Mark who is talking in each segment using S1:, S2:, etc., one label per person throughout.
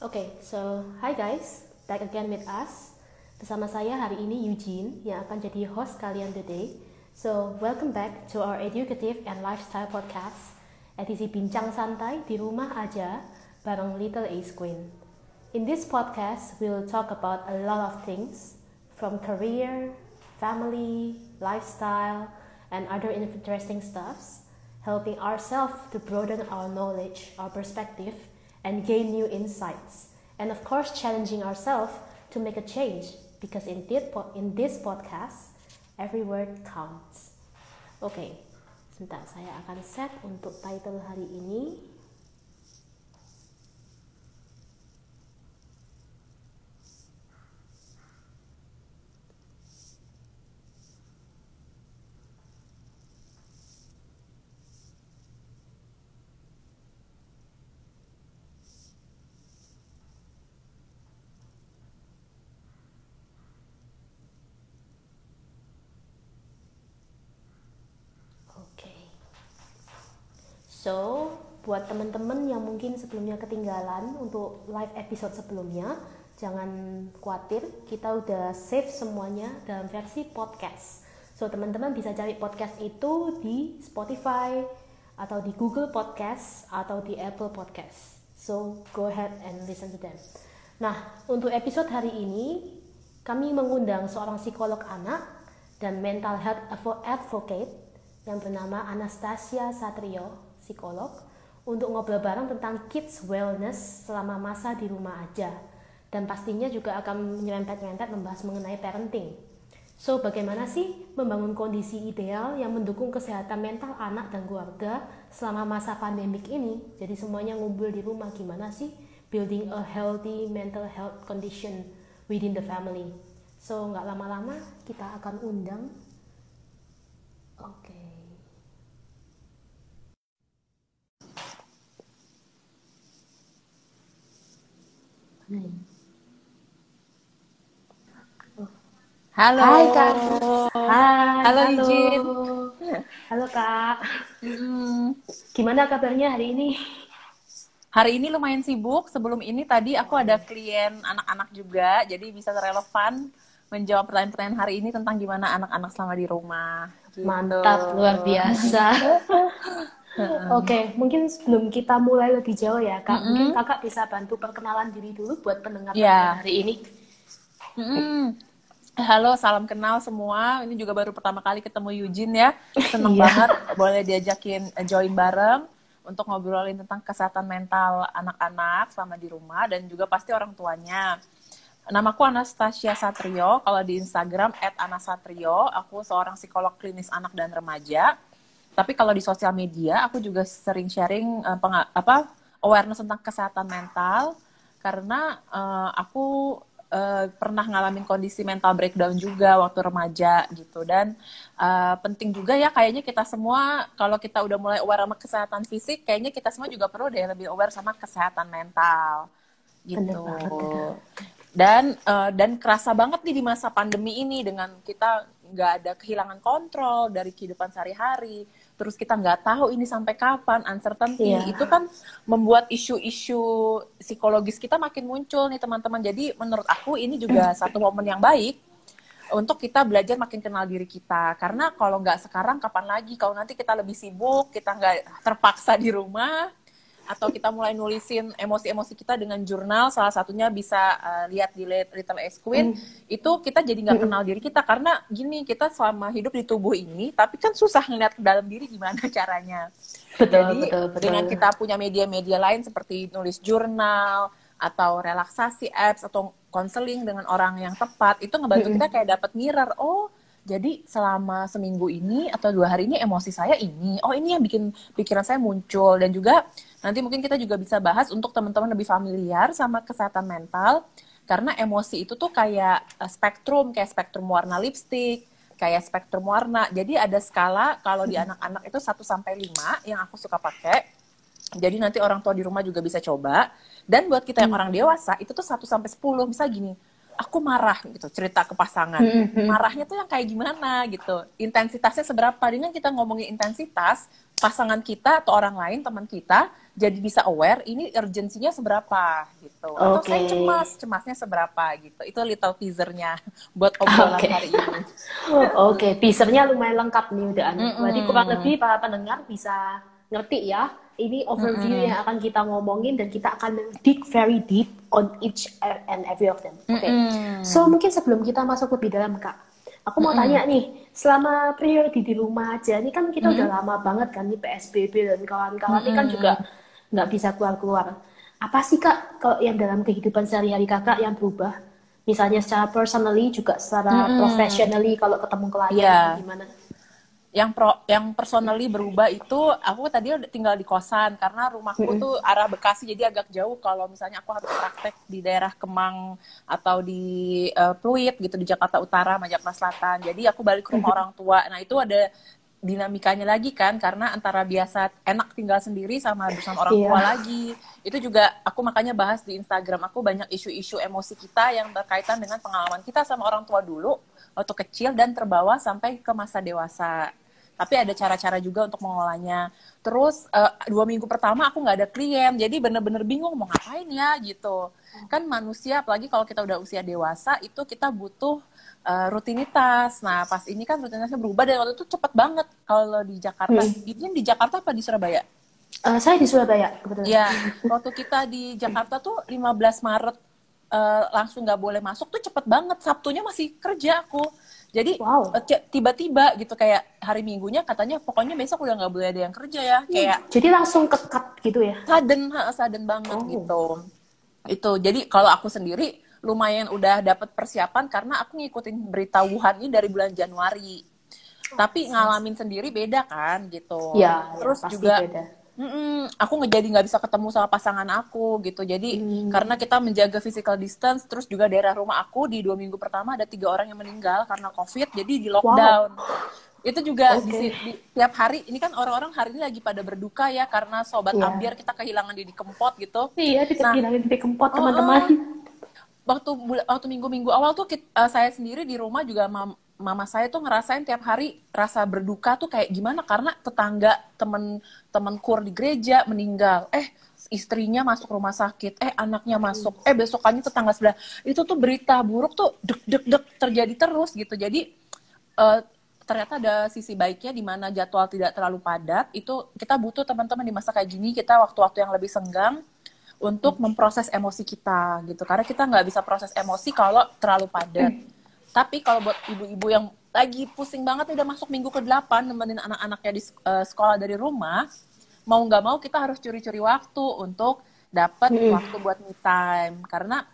S1: Okay, so hi guys, back again with us. Bersama saya hari ini Eugene yang akan jadi host kalian today. So welcome back to our educative and lifestyle podcast. Edisi bincang santai di rumah aja bareng Little Ace Queen. In this podcast, we'll talk about a lot of things from career, family, lifestyle, and other interesting stuffs, helping ourselves to broaden our knowledge, our perspective, and gain new insights. And of course, challenging ourselves to make a change because in this, in this podcast, every word counts. Oke, okay, sebentar saya akan set untuk title hari ini. So, buat teman-teman yang mungkin sebelumnya ketinggalan untuk live episode sebelumnya, jangan khawatir, kita udah save semuanya dalam versi podcast. So, teman-teman bisa cari podcast itu di Spotify atau di Google Podcast atau di Apple Podcast. So, go ahead and listen to them. Nah, untuk episode hari ini, kami mengundang seorang psikolog anak dan mental health advocate yang bernama Anastasia Satrio psikolog untuk ngobrol bareng tentang kids wellness selama masa di rumah aja. Dan pastinya juga akan nyerempet-nyerempet membahas mengenai parenting. So, bagaimana sih membangun kondisi ideal yang mendukung kesehatan mental anak dan keluarga selama masa pandemik ini? Jadi semuanya ngumpul di rumah, gimana sih building a healthy mental health condition within the family? So, nggak lama-lama kita akan undang. Oke. Okay.
S2: Halo.
S1: Hai Kak.
S2: Hai. Halo Ijin.
S1: Halo Kak. Gimana kabarnya hari ini?
S2: Hari ini lumayan sibuk. Sebelum ini tadi aku ada klien anak-anak juga, jadi bisa relevan menjawab pertanyaan-pertanyaan hari ini tentang gimana anak-anak selama di rumah.
S1: Gitu. Mantap, luar biasa. Oke, okay, mungkin sebelum kita mulai lebih jauh ya, Kak, mm -hmm. mungkin Kakak bisa bantu perkenalan diri dulu buat pendengar yeah. hari ini.
S2: Mm -hmm. Halo, salam kenal semua. Ini juga baru pertama kali ketemu Eugene ya. Seneng yeah. banget boleh diajakin join bareng untuk ngobrolin tentang kesehatan mental anak-anak selama di rumah dan juga pasti orang tuanya. Namaku Anastasia Satrio, kalau di Instagram @anasatrio. Aku seorang psikolog klinis anak dan remaja tapi kalau di sosial media aku juga sering sharing uh, apa awareness tentang kesehatan mental. Karena uh, aku uh, pernah ngalamin kondisi mental breakdown juga waktu remaja gitu. Dan uh, penting juga ya kayaknya kita semua kalau kita udah mulai aware sama kesehatan fisik kayaknya kita semua juga perlu deh lebih aware sama kesehatan mental. Gitu. Dan uh, dan kerasa banget nih di masa pandemi ini dengan kita nggak ada kehilangan kontrol dari kehidupan sehari-hari terus kita nggak tahu ini sampai kapan uncertainty. Yeah. itu kan membuat isu-isu psikologis kita makin muncul nih teman-teman. Jadi menurut aku ini juga satu momen yang baik untuk kita belajar makin kenal diri kita. Karena kalau nggak sekarang kapan lagi? Kalau nanti kita lebih sibuk kita nggak terpaksa di rumah atau kita mulai nulisin emosi-emosi kita dengan jurnal salah satunya bisa uh, lihat di Little Ace Queen mm. itu kita jadi nggak kenal diri kita karena gini kita selama hidup di tubuh ini tapi kan susah ngeliat ke dalam diri gimana caranya betul, jadi betul, betul. dengan kita punya media-media lain seperti nulis jurnal atau relaksasi apps atau konseling dengan orang yang tepat itu ngebantu mm kita kayak dapat mirror oh jadi selama seminggu ini atau dua hari ini emosi saya ini oh ini yang bikin pikiran saya muncul. Dan juga nanti mungkin kita juga bisa bahas untuk teman-teman lebih familiar sama kesehatan mental. Karena emosi itu tuh kayak eh, spektrum kayak spektrum warna lipstick kayak spektrum warna. Jadi ada skala kalau di hmm. anak-anak itu 1 sampai 5 yang aku suka pakai. Jadi nanti orang tua di rumah juga bisa coba. Dan buat kita yang hmm. orang dewasa itu tuh 1 sampai 10 bisa gini aku marah gitu cerita ke pasangan. Marahnya tuh yang kayak gimana gitu? Intensitasnya seberapa? Dengan kita ngomongin intensitas pasangan kita atau orang lain teman kita jadi bisa aware ini urgensinya seberapa gitu. Atau saya cemas cemasnya seberapa gitu. Itu little teasernya buat obrolan
S1: Oke.
S2: hari ini.
S1: Oke, teasernya lumayan lengkap nih udah. Berarti kurang lebih para pendengar bisa ngerti ya. Ini overview yang akan kita ngomongin dan kita akan dig very deep on each and every of them. Oke. So mungkin sebelum kita masuk lebih dalam kak, aku mau tanya nih, selama periode di rumah aja, ini kan kita udah lama banget kan nih PSBB dan kawan-kawan ini kan juga nggak bisa keluar-keluar. Apa sih kak kalau yang dalam kehidupan sehari-hari kakak yang berubah? Misalnya secara personally juga secara professionally kalau ketemu klien
S2: Iya.
S1: gimana?
S2: Yang pro yang personally berubah itu aku tadi udah tinggal di kosan karena rumahku tuh arah Bekasi jadi agak jauh kalau misalnya aku harus praktek di daerah Kemang atau di eh, Pluit gitu di Jakarta Utara Majakarta Selatan. Jadi aku balik ke rumah orang tua. Nah itu ada dinamikanya lagi kan karena antara biasa enak tinggal sendiri sama bersama orang
S1: Iya.
S2: tua lagi. Itu juga aku makanya bahas di Instagram aku banyak isu-isu emosi kita yang berkaitan dengan pengalaman kita sama orang tua dulu waktu kecil dan terbawa sampai ke masa dewasa tapi ada cara-cara juga untuk mengolahnya. Terus eh, dua minggu pertama aku nggak ada klien, jadi bener-bener bingung mau ngapain ya gitu. Kan manusia, apalagi kalau kita udah usia dewasa, itu kita butuh eh, rutinitas. Nah pas ini kan rutinitasnya berubah dan waktu itu cepet banget kalau di Jakarta. Izin di Jakarta apa di Surabaya?
S1: Eh, saya di Surabaya kebetulan.
S2: Ya, waktu kita di Jakarta tuh 15 Maret eh, langsung nggak boleh masuk tuh cepet banget. Sabtunya masih kerja aku. Jadi
S1: Wow.
S2: eh, tiba-tiba gitu kayak hari Minggunya katanya pokoknya besok udah nggak boleh ada yang kerja ya. Kayak
S1: Jadi langsung kekat gitu ya?
S2: sudden, sudden banget
S1: Oh.
S2: gitu. Itu. Jadi kalau aku sendiri lumayan udah dapat persiapan karena aku ngikutin berita Wuhan ini dari bulan Januari. Tapi ngalamin sendiri beda kan gitu.
S1: Ya,
S2: Terus
S1: ya, pasti
S2: juga
S1: beda.
S2: Mm-mm, aku nggak jadi nggak bisa ketemu sama pasangan aku gitu. Jadi
S1: Hmm.
S2: karena kita menjaga physical distance, terus juga daerah rumah aku di dua minggu pertama ada tiga orang yang meninggal karena covid, jadi di lockdown. Itu juga di,
S1: Oke.
S2: si- di tiap hari. Ini kan orang-orang hari ini lagi pada berduka ya karena sobat
S1: Iya.
S2: ambiar kita kehilangan Didi Kempot gitu.
S1: Iya, di
S2: Nah.
S1: kehilangan di kempot teman-teman.
S2: Waktu bula- waktu minggu-minggu awal tuh kit- eh, saya sendiri di rumah juga mam- mama saya tuh ngerasain tiap hari rasa berduka tuh kayak gimana? Karena tetangga temen temen kur di gereja meninggal. Eh istrinya masuk rumah sakit. Eh anaknya masuk. Eh besokannya tetangga sebelah. Itu tuh berita buruk tuh dek dek dek terjadi terus gitu. Jadi eh, ternyata ada sisi baiknya di mana jadwal tidak terlalu padat. Itu kita butuh teman-teman di masa kayak gini kita waktu-waktu yang lebih senggang untuk memproses emosi kita gitu. Karena kita nggak bisa proses emosi kalau terlalu padat tapi kalau buat ibu-ibu yang lagi pusing banget udah masuk minggu ke-8 nemenin anak-anaknya di eh, sekolah dari rumah mau nggak mau kita harus curi-curi waktu untuk dapat
S1: Hmm.
S2: waktu buat me time karena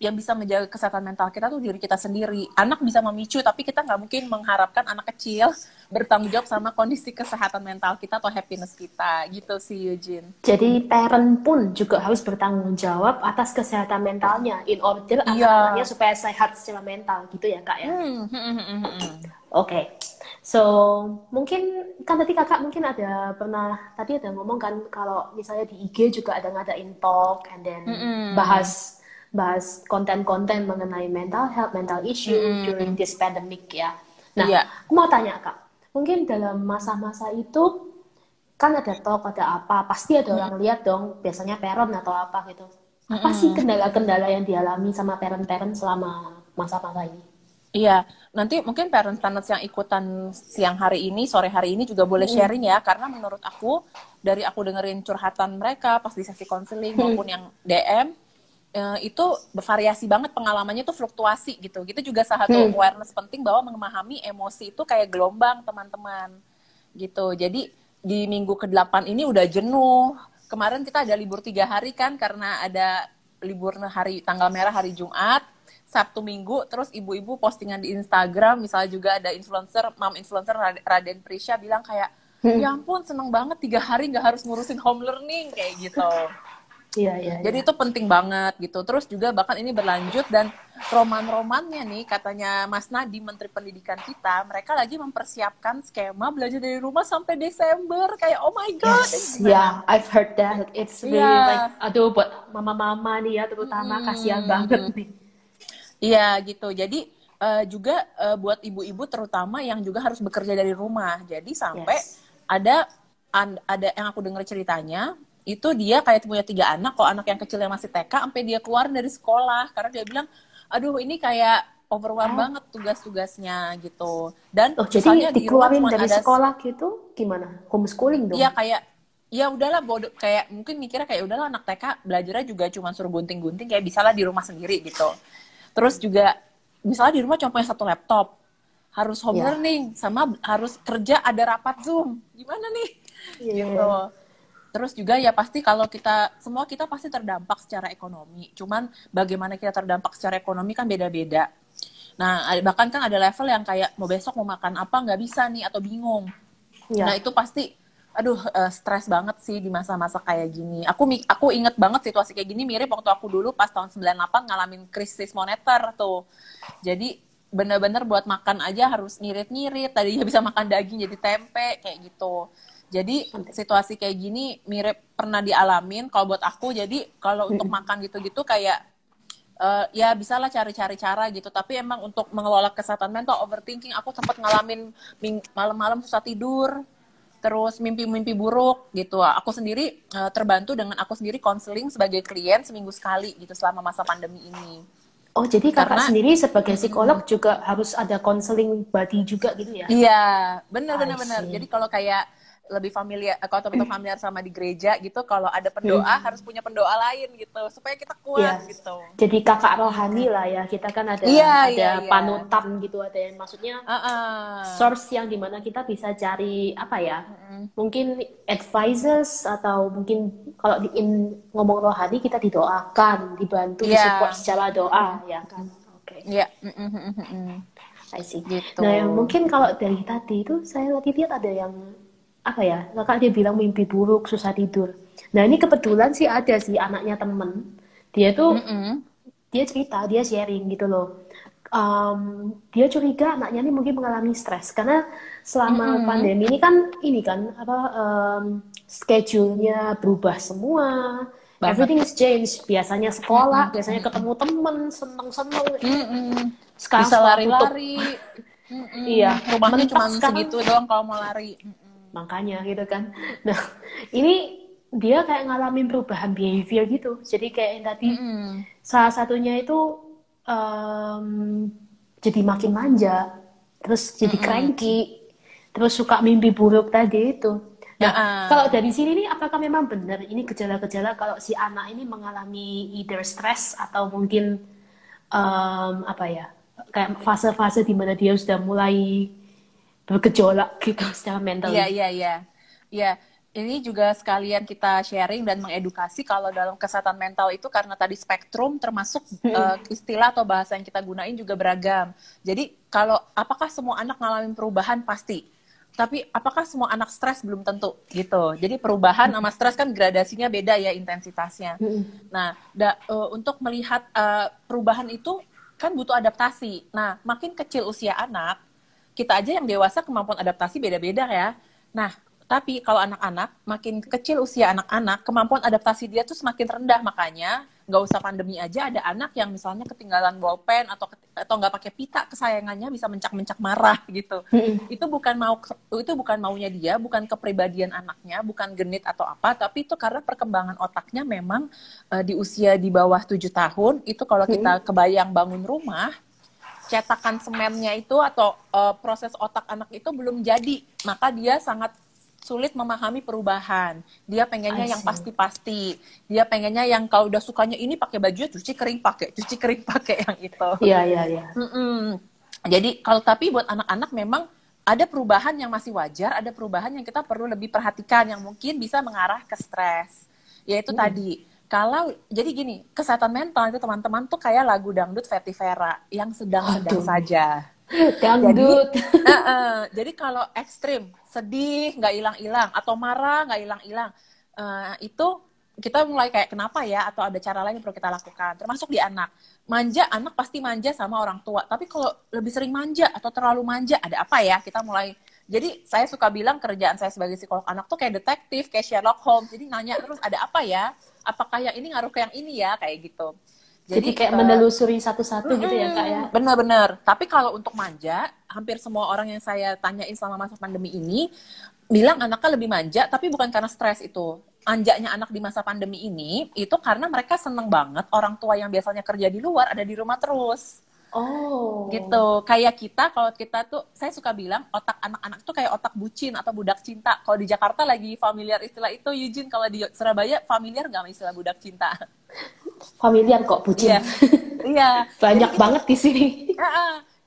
S2: yang bisa menjaga kesehatan mental kita tuh diri kita sendiri. Anak bisa memicu, tapi kita nggak mungkin mengharapkan anak kecil bertanggung jawab sama kondisi kesehatan mental kita atau happiness kita. Gitu sih, Eugene.
S1: Jadi parent pun juga harus bertanggung jawab atas kesehatan mentalnya in order
S2: Iya.
S1: anak-anaknya supaya sehat secara mental gitu ya kak ya.
S2: Hmm, hmm, hmm, hmm, hmm.
S1: Oke, so mungkin kan tadi kakak mungkin ada pernah tadi ada ngomong kan kalau misalnya di IG juga ada ngadain talk and then bahas bahas konten-konten mengenai mental health, mental issue during this pandemic ya. Nah,
S2: Iya.
S1: aku mau tanya kak, mungkin dalam masa-masa itu kan ada talk, ada apa, pasti ada orang lihat dong, biasanya parent atau apa gitu. Apa sih kendala-kendala yang dialami sama parent-parent selama masa-masa ini?
S2: Iya, nanti mungkin parent standards yang ikutan siang hari ini, sore hari ini juga boleh sharing ya, karena menurut aku dari aku dengerin curhatan mereka pas di sesi konseling maupun yang DM eh, itu bervariasi banget pengalamannya tuh fluktuasi gitu. Gitu juga salah satu awareness penting bahwa memahami emosi itu kayak gelombang teman-teman gitu. Jadi di minggu ke-8 ini udah jenuh. Kemarin kita ada libur tiga hari kan karena ada libur hari tanggal merah hari Jumat. Sabtu Minggu, terus ibu-ibu postingan di Instagram, misalnya juga ada influencer, mam influencer Rad- Raden Prisha bilang kayak, ya ampun seneng banget tiga hari nggak harus ngurusin home learning kayak gitu.
S1: Iya, iya.
S2: Jadi itu penting banget gitu. Terus juga bahkan ini berlanjut dan roman-romannya nih katanya Mas Nadi Menteri Pendidikan kita, mereka lagi mempersiapkan skema belajar dari rumah sampai Desember kayak oh my god.
S1: Yes, yeah, I've heard that. It's really
S2: Iya.
S1: like, aduh buat mama-mama nih ya terutama kasihan banget nih.
S2: Iya gitu. Jadi uh, juga uh, buat ibu-ibu terutama yang juga harus bekerja dari rumah. Jadi sampai yes. ada ada yang aku dengar ceritanya itu dia kayak punya tiga anak, kok anak yang kecilnya masih TK, sampai dia keluar dari sekolah karena dia bilang, aduh ini kayak overwhelmed oh. banget tugas-tugasnya gitu. Dan
S1: oh, jadi dikeluarin di dari ada... sekolah gitu gimana? Homeschooling dong?
S2: Iya kayak ya udahlah bodoh kayak mungkin mikirnya kayak udahlah anak TK belajarnya juga cuma suruh gunting-gunting kayak bisalah di rumah sendiri gitu. Terus juga misalnya di rumah cuma punya satu laptop, harus home yeah. learning sama harus kerja ada rapat Zoom. Gimana nih? Yeah. Gitu. Terus juga ya pasti kalau kita semua kita pasti terdampak secara ekonomi. Cuman bagaimana kita terdampak secara ekonomi kan beda-beda. Nah, bahkan kan ada level yang kayak mau besok mau makan apa nggak bisa nih atau bingung. Ya. Nah, itu pasti aduh uh, stres banget sih di masa-masa kayak gini. Aku aku inget banget situasi kayak gini mirip waktu aku dulu pas tahun 98 ngalamin krisis moneter tuh. Jadi bener-bener buat makan aja harus ngirit-ngirit. Tadinya bisa makan daging jadi tempe kayak gitu. Jadi situasi kayak gini mirip pernah dialamin kalau buat aku. Jadi kalau untuk makan gitu-gitu kayak uh, ya bisalah cari-cari cara gitu tapi emang untuk mengelola kesehatan mental overthinking aku sempat ngalamin malam-malam susah tidur terus mimpi-mimpi buruk gitu aku sendiri uh, terbantu dengan aku sendiri konseling sebagai klien seminggu sekali gitu selama masa pandemi ini
S1: Oh, jadi kakak Karena, sendiri sebagai psikolog hmm. juga harus ada konseling body juga gitu ya?
S2: Iya, benar benar benar. Jadi kalau kayak lebih familiar kalau teman-teman familiar sama di gereja gitu kalau ada pendoa hmm. harus punya pendoa lain gitu supaya kita kuat ya. gitu
S1: jadi kakak rohani lah ya kita kan ada ya, ada ya, panutan gitu ada yang maksudnya uh -uh. source yang di mana kita bisa cari apa ya hmm. mungkin advisors atau mungkin kalau di in, ngomong rohani kita didoakan dibantu yeah. support secara doa ya kan oke okay.
S2: ya yeah.
S1: I see. Gitu. Nah, mungkin kalau dari tadi itu saya lagi lihat ada yang apa ya kakak dia bilang mimpi buruk susah tidur nah ini kebetulan sih ada sih anaknya temen dia tuh mm -hmm. dia cerita dia sharing gitu loh um, dia curiga anaknya ini mungkin mengalami stres karena selama mm -hmm. pandemi ini kan ini kan apa um, schedule-nya berubah semua Banget. everything is changed biasanya sekolah mm -hmm. biasanya ketemu temen seneng seneng mm -hmm.
S2: sekarang bisa lari-lari mm -hmm. iya rumahnya cuma segitu doang kalau mau lari mm -hmm
S1: makanya gitu kan. Nah ini dia kayak ngalamin perubahan behavior gitu. Jadi kayak yang tadi mm salah satunya itu um, jadi makin manja terus jadi mm cranky terus suka mimpi buruk tadi itu. Nah uh. kalau dari sini nih apakah memang benar ini gejala-gejala kalau si anak ini mengalami either stress atau mungkin um, apa ya kayak fase-fase di mana dia sudah mulai bergejolak gitu secara mental.
S2: Iya iya iya. Iya, ini juga sekalian kita sharing dan mengedukasi kalau dalam kesehatan mental itu karena tadi spektrum termasuk uh, istilah atau bahasa yang kita gunain juga beragam. Jadi kalau apakah semua anak ngalamin perubahan pasti. Tapi apakah semua anak stres belum tentu gitu. Jadi perubahan sama stres kan gradasinya beda ya intensitasnya. Nah, da, uh, untuk melihat uh, perubahan itu kan butuh adaptasi. Nah, makin kecil usia anak, kita aja yang dewasa kemampuan adaptasi beda-beda ya. Nah, tapi kalau anak-anak, makin kecil usia anak-anak, kemampuan adaptasi dia tuh semakin rendah. Makanya nggak usah pandemi aja ada anak yang misalnya ketinggalan bolpen atau atau nggak pakai pita kesayangannya bisa mencak-mencak marah gitu. itu bukan mau itu bukan maunya dia, bukan kepribadian anaknya, bukan genit atau apa, tapi itu karena perkembangan otaknya memang uh, di usia di bawah tujuh tahun itu kalau kita kebayang bangun rumah cetakan semennya itu atau uh, proses otak anak itu belum jadi, maka dia sangat sulit memahami perubahan. Dia pengennya yang pasti-pasti. Dia pengennya yang kalau udah sukanya ini pakai baju cuci kering pakai, cuci kering pakai yang itu.
S1: Iya iya iya.
S2: Jadi kalau tapi buat anak-anak memang ada perubahan yang masih wajar, ada perubahan yang kita perlu lebih perhatikan yang mungkin bisa mengarah ke stres. Yaitu hmm. tadi kalau jadi gini kesehatan mental itu teman-teman tuh kayak lagu dangdut Fetty Vera yang sedang-sedang saja.
S1: Dangdut
S2: jadi, uh, uh, jadi kalau ekstrim sedih nggak hilang-hilang atau marah nggak hilang-hilang uh, itu kita mulai kayak kenapa ya atau ada cara lain yang perlu kita lakukan? Termasuk di anak. Manja anak pasti manja sama orang tua. Tapi kalau lebih sering manja atau terlalu manja ada apa ya? Kita mulai jadi saya suka bilang kerjaan saya sebagai psikolog anak tuh kayak detektif, kayak Sherlock Holmes. Jadi nanya terus ada apa ya? Apakah yang ini ngaruh ke yang ini ya? Kayak gitu.
S1: Jadi, kayak uh, menelusuri satu-satu gitu ya kak ya?
S2: Bener-bener. Tapi kalau untuk manja, hampir semua orang yang saya tanyain selama masa pandemi ini bilang anaknya lebih manja, tapi bukan karena stres itu. Anjaknya anak di masa pandemi ini itu karena mereka seneng banget orang tua yang biasanya kerja di luar ada di rumah terus.
S1: Oh.
S2: Gitu. Kayak kita kalau kita tuh saya suka bilang otak anak-anak tuh kayak otak bucin atau budak cinta. Kalau di Jakarta lagi familiar istilah itu Eugene, kalau di Surabaya familiar nggak istilah budak cinta?
S1: Familiar kok bucin.
S2: Iya. iya.
S1: Banyak Jadi, banget di sini.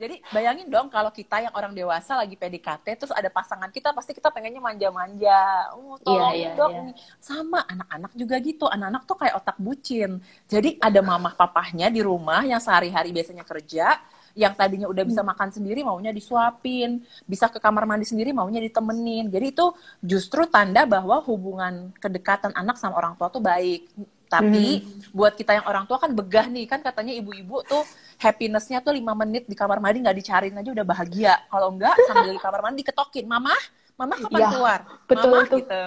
S2: Jadi bayangin dong kalau kita yang orang dewasa lagi PDKT terus ada pasangan kita pasti kita pengennya manja-manja. Oh, tolong iya, iya, dong. Iya. Sama anak-anak juga gitu. Anak-anak tuh kayak otak bucin. Jadi ada mamah papahnya di rumah yang sehari-hari biasanya kerja, yang tadinya udah bisa hmm. makan sendiri maunya disuapin, bisa ke kamar mandi sendiri maunya ditemenin. Jadi itu justru tanda bahwa hubungan kedekatan anak sama orang tua tuh baik. Tapi hmm. buat kita yang orang tua kan begah nih kan katanya ibu-ibu tuh happinessnya tuh lima menit di kamar mandi nggak dicariin aja udah bahagia. Kalau enggak sambil di kamar mandi ketokin, mama, mama kapan ya, keluar?
S1: Betul
S2: mama,
S1: tuh. Gitu.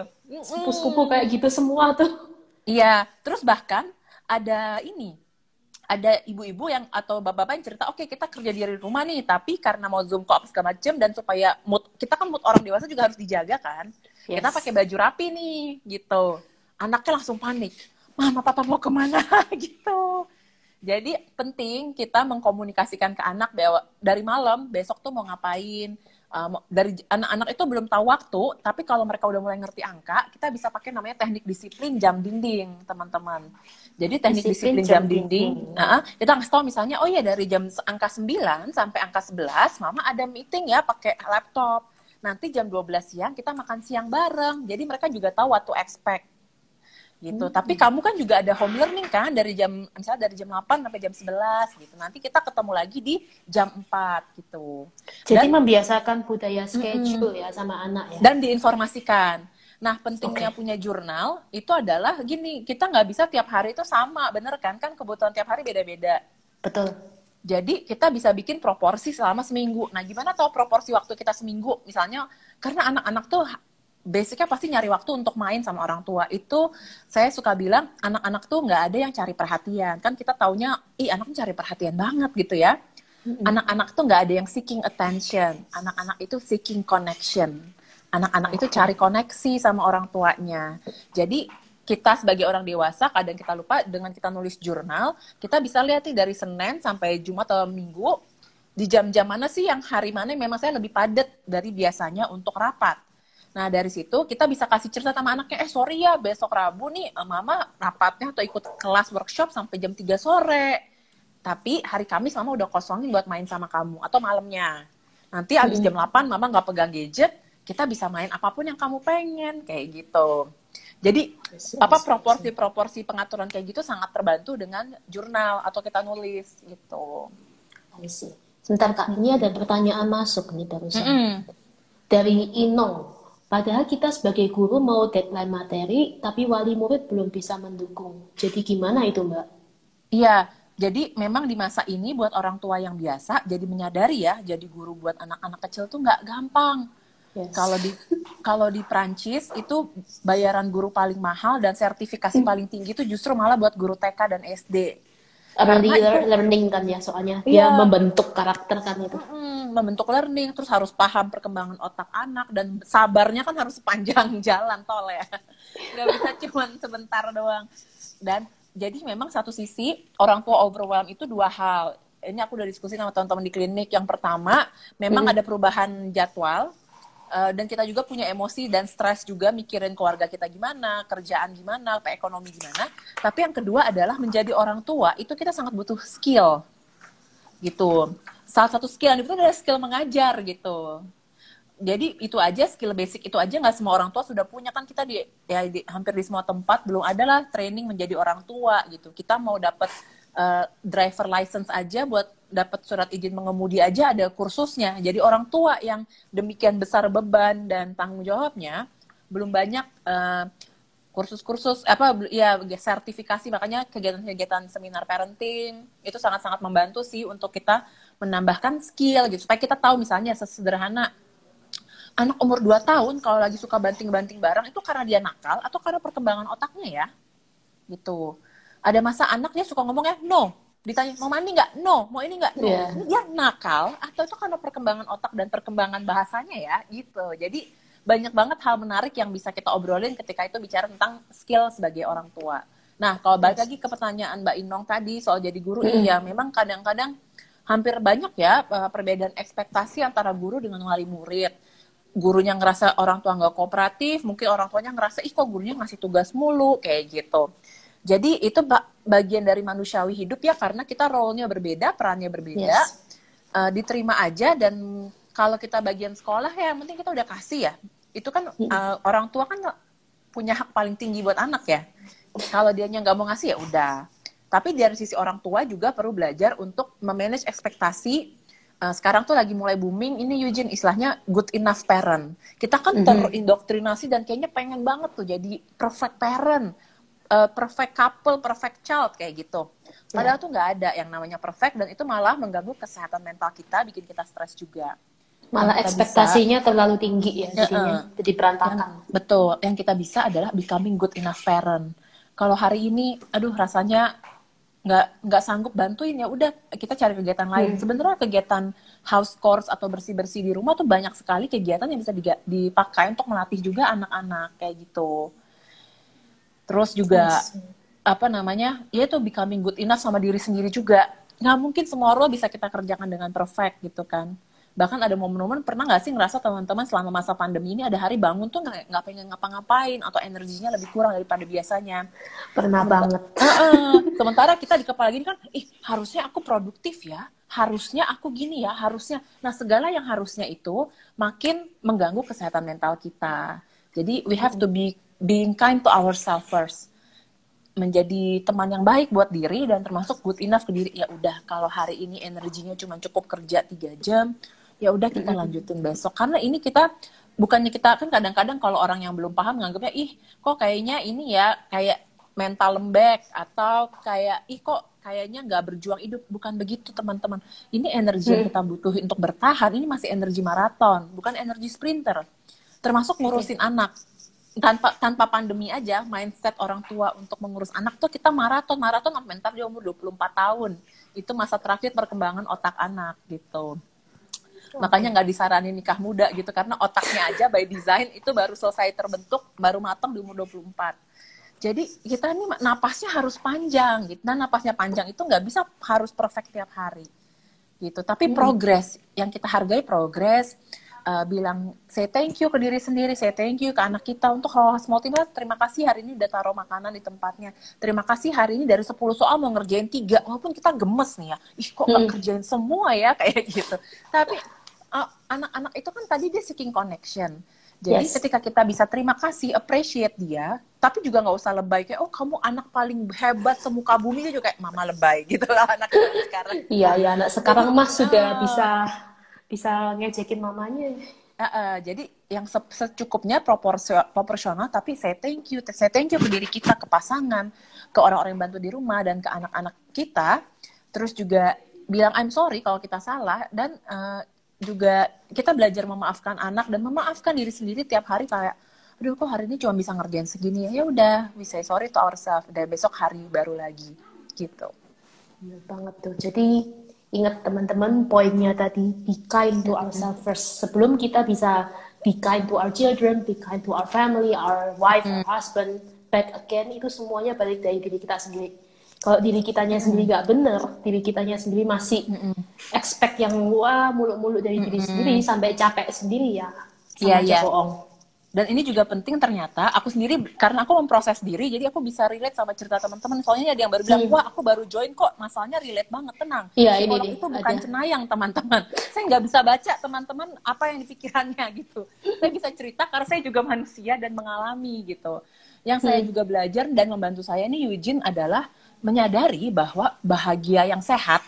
S1: Sepupu-sepupu kayak gitu semua tuh.
S2: Iya, terus bahkan ada ini ada ibu-ibu yang atau bapak-bapak yang cerita, oke okay, kita kerja di rumah nih, tapi karena mau zoom call segala macam dan supaya mood kita kan mood orang dewasa juga harus dijaga kan, yes. kita pakai baju rapi nih, gitu. Anaknya langsung panik mama papa mau ke mana? Gitu. Jadi penting kita mengkomunikasikan ke anak bahwa dari malam besok tuh mau ngapain uh, dari anak-anak itu belum tahu waktu tapi kalau mereka udah mulai ngerti angka kita bisa pakai namanya teknik disiplin jam dinding teman-teman. Jadi teknik disiplin, disiplin jam, jam dinding, dinding. Nah, kita kasih tahu misalnya oh ya dari jam angka 9 sampai angka 11 mama ada meeting ya pakai laptop. Nanti jam 12 siang kita makan siang bareng. Jadi mereka juga tahu what to expect gitu. Hmm. Tapi kamu kan juga ada home learning kan dari jam misalnya dari jam 8 sampai jam 11 gitu. Nanti kita ketemu lagi di jam 4 gitu.
S1: Jadi Dan, membiasakan budaya schedule hmm, ya sama anak ya.
S2: Dan diinformasikan. Nah, pentingnya okay. punya jurnal itu adalah gini, kita nggak bisa tiap hari itu sama, bener kan? Kan kebutuhan tiap hari beda-beda.
S1: Betul.
S2: Jadi kita bisa bikin proporsi selama seminggu. Nah, gimana tahu proporsi waktu kita seminggu? Misalnya, karena anak-anak tuh basicnya pasti nyari waktu untuk main sama orang tua. Itu saya suka bilang anak-anak tuh nggak ada yang cari perhatian. Kan kita taunya ih anak cari perhatian banget gitu ya. Anak-anak tuh nggak ada yang seeking attention. Anak-anak itu seeking connection. Anak-anak itu cari koneksi sama orang tuanya. Jadi kita sebagai orang dewasa kadang kita lupa dengan kita nulis jurnal kita bisa lihat nih dari Senin sampai Jumat atau Minggu di jam-jam mana sih yang hari mana memang saya lebih padat dari biasanya untuk rapat Nah dari situ kita bisa kasih cerita sama anaknya, eh sorry ya besok Rabu nih eh, mama rapatnya atau ikut kelas workshop sampai jam 3 sore. Tapi hari Kamis mama udah kosongin buat main sama kamu atau malamnya. Nanti abis jam 8 mama nggak pegang gadget, kita bisa main apa pun yang kamu pengen kayak gitu. Jadi apa proporsi-proporsi pengaturan kayak gitu sangat terbantu dengan jurnal atau kita nulis gitu.
S1: Sebentar kak, ini ada pertanyaan masuk nih barusan. Mm -hmm. Dari Inong. Padahal kita sebagai guru mau deadline materi, tapi wali murid belum bisa mendukung. Jadi gimana itu Mbak?
S2: Iya, jadi memang di masa ini buat orang tua yang biasa, jadi menyadari ya, jadi guru buat anak-anak kecil tuh nggak gampang. Yes. Kalau di kalau di Prancis itu bayaran guru paling mahal dan sertifikasi hmm. paling tinggi itu justru malah buat guru TK dan SD
S1: early learning kan ya soalnya yeah. dia membentuk karakter kan itu.
S2: Membentuk learning terus harus paham perkembangan otak anak dan sabarnya kan harus sepanjang jalan tol ya. Nggak bisa cuma sebentar doang. Dan jadi memang satu sisi orang tua overwhelm itu dua hal. Ini aku udah diskusi sama teman-teman di klinik. Yang pertama memang mm. ada perubahan jadwal Uh, dan kita juga punya emosi dan stres juga mikirin keluarga kita gimana, kerjaan gimana, ekonomi gimana. Tapi yang kedua adalah menjadi orang tua itu kita sangat butuh skill, gitu. Salah satu skill yang itu adalah skill mengajar gitu. Jadi itu aja skill basic itu aja nggak semua orang tua sudah punya kan kita di ya di, hampir di semua tempat belum ada lah training menjadi orang tua gitu. Kita mau dapat uh, driver license aja buat dapat surat izin mengemudi aja ada kursusnya. Jadi orang tua yang demikian besar beban dan tanggung jawabnya belum banyak eh, kursus-kursus apa ya sertifikasi. Makanya kegiatan-kegiatan seminar parenting itu sangat-sangat membantu sih untuk kita menambahkan skill gitu. Supaya kita tahu misalnya sesederhana anak umur 2 tahun kalau lagi suka banting-banting barang itu karena dia nakal atau karena perkembangan otaknya ya? Gitu ada masa anaknya suka ngomong ya no. Ditanya mau mandi nggak? No. Mau ini nggak? No
S1: Yeah.
S2: dia nakal atau itu karena perkembangan otak dan perkembangan bahasanya ya gitu. Jadi banyak banget hal menarik yang bisa kita obrolin ketika itu bicara tentang skill sebagai orang tua. Nah kalau balik lagi ke pertanyaan Mbak Inong tadi soal jadi guru
S1: Mm.
S2: iya memang kadang-kadang hampir banyak ya eh, perbedaan ekspektasi antara guru dengan wali murid. Gurunya ngerasa orang tua nggak kooperatif, mungkin orang tuanya ngerasa ih kok gurunya ngasih tugas mulu? Kayak gitu. Jadi itu ba- bagian dari manusiawi hidup ya karena kita role-nya berbeda, perannya berbeda.
S1: Yes.
S2: Eh, diterima aja dan kalau kita bagian sekolah ya yang penting kita udah kasih ya. Itu kan eh, orang tua kan punya hak paling tinggi buat anak ya. Kalau dianya nggak mau ngasih ya udah. Tapi dari sisi orang tua juga perlu belajar untuk memanage ekspektasi Uh, sekarang tuh lagi mulai booming ini Eugene istilahnya good enough parent. Kita kan
S1: Mhm.
S2: terindoktrinasi dan kayaknya pengen banget tuh jadi perfect parent, uh, perfect couple, perfect child kayak gitu. Padahal tuh nggak ada yang namanya perfect dan itu malah mengganggu kesehatan mental kita, bikin kita stres juga.
S1: Malah
S2: Yang
S1: ekspektasinya terlalu tinggi ya jadinya.
S2: eh.
S1: Jadi berantakan.
S2: Yang- betul, yang kita bisa adalah becoming good enough parent. Kalau hari ini, aduh rasanya nggak nggak sanggup bantuin ya udah kita cari kegiatan lain.
S1: Hmm.
S2: Sebenarnya kegiatan house chores atau bersih bersih di rumah tuh banyak sekali kegiatan yang bisa diga- dipakai untuk melatih juga anak-anak kayak gitu. Terus juga apa namanya ya itu becoming good enough sama diri sendiri juga. Nggak mungkin semua role bisa kita kerjakan dengan perfect gitu kan. Bahkan ada momen-momen pernah nggak sih ngerasa teman-teman selama masa pandemi ini ada hari bangun tuh nggak pengen ngapa-ngapain atau energinya lebih kurang daripada biasanya?
S1: Pernah banget.
S2: Sementara kita di kepala gini kan ih harusnya aku produktif ya. Harusnya aku gini ya harusnya. Nah segala yang harusnya itu makin mengganggu kesehatan mental kita. Jadi we have to be being kind to ourselves first. Menjadi teman yang baik buat diri dan termasuk good enough ke diri. Ya udah kalau hari ini energinya cuma cukup kerja tiga jam ya udah kita lanjutin besok. Karena ini kita bukannya kita kan kadang-kadang kalau orang yang belum paham nganggapnya ih kok kayaknya ini ya kayak mental lembek atau kayak ih kok kayaknya nggak berjuang hidup. Bukan begitu teman-teman. Ini energi yang kita butuhin untuk bertahan ini masih energi maraton bukan energi sprinter. Termasuk ngurusin anak tanpa tanpa pandemi aja mindset orang tua untuk mengurus anak tuh kita maraton. Maraton sampai ntar di umur 24 tahun. Itu masa terakhir perkembangan otak anak gitu. Makanya nggak disaranin nikah muda gitu. Karena otaknya aja by design itu baru selesai terbentuk baru matang di umur 24 jadi kita ini napasnya harus panjang gitu. Nah napasnya panjang itu nggak bisa harus perfect tiap hari gitu. Tapi progres. Yang kita hargai progres uh, bilang say thank you ke diri sendiri, say thank you ke anak kita untuk hal small thing lah. Terima kasih hari ini udah taruh makanan di tempatnya. Terima kasih hari ini dari 10 soal mau ngerjain tiga, walaupun kita gemes nih ya. Ih kok nggak
S1: Hmm.
S2: kerjain semua ya kayak gitu. Tapi uh, anak-anak itu kan tadi dia seeking connection. Jadi
S1: Yes.
S2: ketika kita bisa terima kasih, appreciate dia, tapi juga nggak usah lebay kayak oh kamu anak paling hebat semuka bumi juga kayak mama lebay gitu lah anak sekarang.
S1: Iya, ya anak sekarang mah sudah
S2: Ah.
S1: bisa bisa ngejekin mamanya.
S2: Uh, uh, jadi yang se- secukupnya proporsi- proporsional tapi saya thank you saya thank you ke diri kita ke pasangan ke orang-orang yang bantu di rumah dan ke anak-anak kita. Terus juga bilang I'm sorry kalau kita salah. Dan uh, juga kita belajar memaafkan anak dan memaafkan diri sendiri tiap hari kayak aduh kok hari ini cuma bisa ngerjain segini? Ya ya udah we say sorry to ourselves. Dan besok hari baru lagi gitu.
S1: Bener banget tuh. Jadi ingat teman-teman poinnya tadi be kind to ourselves first. Sebelum kita bisa be kind to our children, be kind to our family, our wife, our husband, back again itu semuanya balik dari diri kita sendiri. Kalau diri kitanya sendiri nggak bener, diri kitanya sendiri masih expect yang wah muluk-muluk dari diri sendiri sampai capek sendiri ya sama
S2: Iya,
S1: aja
S2: iya.
S1: bohong.
S2: Dan ini juga penting ternyata aku sendiri karena aku memproses diri jadi aku bisa relate sama cerita teman-teman. Soalnya ada yang baru bilang,
S1: Hmm.
S2: "Wah, aku baru join kok." Masalahnya relate banget, tenang.
S1: Iya, ini
S2: Psikolog
S1: nih,
S2: itu bukan
S1: ada.
S2: cenayang, teman-teman. Saya nggak bisa baca teman-teman apa yang di pikirannya gitu. Saya bisa cerita karena saya juga manusia dan mengalami gitu. Yang saya
S1: Hmm.
S2: juga belajar dan membantu saya ini Eugene adalah menyadari bahwa bahagia yang sehat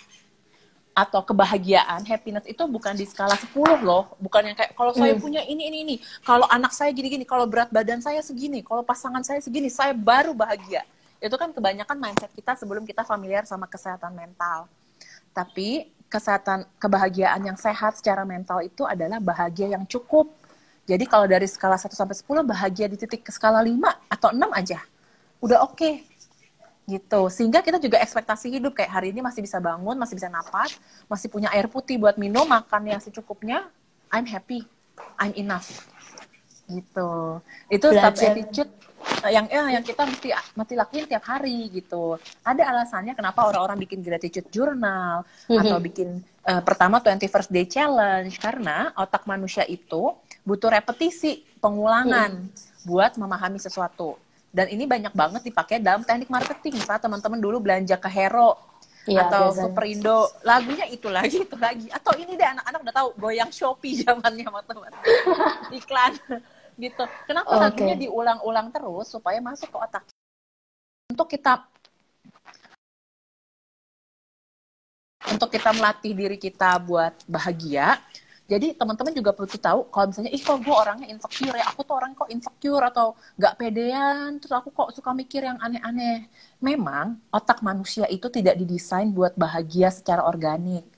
S2: atau kebahagiaan, happiness itu bukan di skala 10 loh. Bukan yang kayak kalau saya
S1: Hmm.
S2: punya ini ini ini, kalau anak saya gini-gini, kalau berat badan saya segini, kalau pasangan saya segini, saya baru bahagia. Itu kan kebanyakan mindset kita sebelum kita familiar sama kesehatan mental. Tapi kesehatan kebahagiaan yang sehat secara mental itu adalah bahagia yang cukup. Jadi kalau dari skala 1 sampai 10 bahagia di titik ke skala 5 atau 6 aja. Udah oke. Gitu. Sehingga kita juga ekspektasi hidup kayak hari ini masih bisa bangun masih bisa napas masih punya air putih buat minum makan yang secukupnya I'm happy. I'm enough. Gitu. Itu satu attitude yang eh, yang kita mesti mesti lakuin tiap hari gitu. Ada alasannya kenapa orang-orang bikin gratitude journal mm-hmm. atau bikin uh, pertama 21st day challenge. Karena otak manusia itu butuh repetisi pengulangan mm. buat memahami sesuatu dan ini banyak banget dipakai dalam teknik marketing. Misalnya teman-teman dulu belanja ke Hero ya, atau biasanya. Superindo, lagunya itu lagi, itu lagi. Atau ini deh anak-anak udah tahu goyang Shopee zamannya teman-teman. Iklan gitu. Kenapa okay. lagunya diulang-ulang terus supaya masuk ke otak untuk kita untuk kita melatih diri kita buat bahagia jadi teman-teman juga perlu tahu kalau misalnya, ih kok gue orangnya insecure ya, aku tuh orang kok insecure atau gak pedean, terus aku kok suka mikir yang aneh-aneh. Memang otak manusia itu tidak didesain buat bahagia secara organik.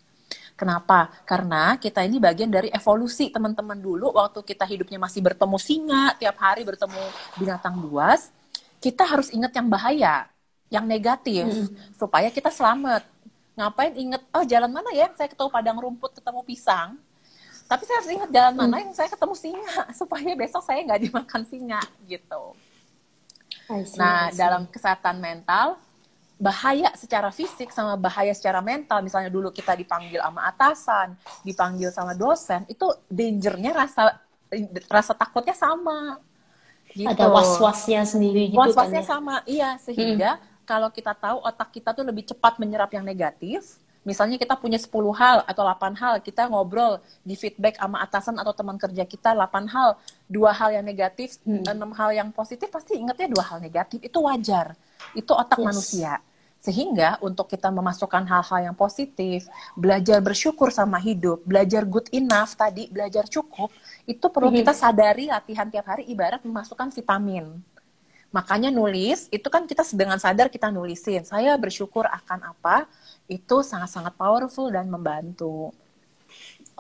S2: Kenapa? Karena kita ini bagian dari evolusi teman-teman dulu waktu kita hidupnya masih bertemu singa, tiap hari bertemu binatang buas, kita harus ingat yang bahaya, yang negatif, hmm. supaya kita selamat. Ngapain inget, oh jalan mana ya saya ketemu padang rumput, ketemu pisang, tapi saya harus ingat jalan mana hmm. yang saya ketemu singa supaya besok saya nggak dimakan singa gitu. See, nah dalam kesehatan mental bahaya secara fisik sama bahaya secara mental misalnya dulu kita dipanggil sama atasan dipanggil sama dosen itu dangernya rasa rasa takutnya sama
S1: gitu. ada was-wasnya sendiri gitu
S2: was-wasnya kan, ya? sama iya sehingga hmm. kalau kita tahu otak kita tuh lebih cepat menyerap yang negatif Misalnya kita punya 10 hal atau 8 hal, kita ngobrol di feedback sama atasan atau teman kerja kita 8 hal, dua hal yang negatif, hmm. 6 hal yang positif, pasti ingetnya dua hal negatif. Itu wajar. Itu otak yes. manusia. Sehingga untuk kita memasukkan hal-hal yang positif, belajar bersyukur sama hidup, belajar good enough tadi, belajar cukup, itu perlu hmm. kita sadari latihan tiap hari ibarat memasukkan vitamin. Makanya nulis, itu kan kita dengan sadar kita nulisin. Saya bersyukur akan apa, itu sangat-sangat powerful dan membantu.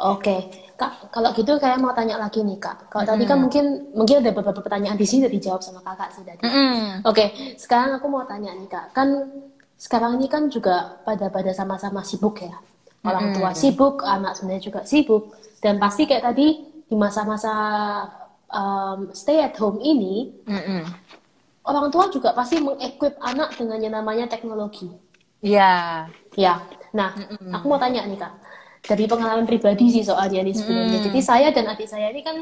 S1: Oke, kak, kalau gitu kayak mau tanya lagi nih kak. Kalau mm. tadi kan mungkin mungkin ada beberapa pertanyaan di sini udah dijawab sama kakak sih tadi. Mm. Oke, sekarang aku mau tanya nih kak. Kan sekarang ini kan juga pada pada sama-sama sibuk ya. Orang tua sibuk, anak sebenarnya juga sibuk. Dan pasti kayak tadi di masa-masa um, stay at home ini, mm orang tua juga pasti mengequip anak dengan yang namanya teknologi.
S2: Iya.
S1: Ya. Nah, mm-hmm. aku mau tanya nih kak, dari pengalaman pribadi sih soalnya nih sebenarnya. Mm. Jadi saya dan adik saya ini kan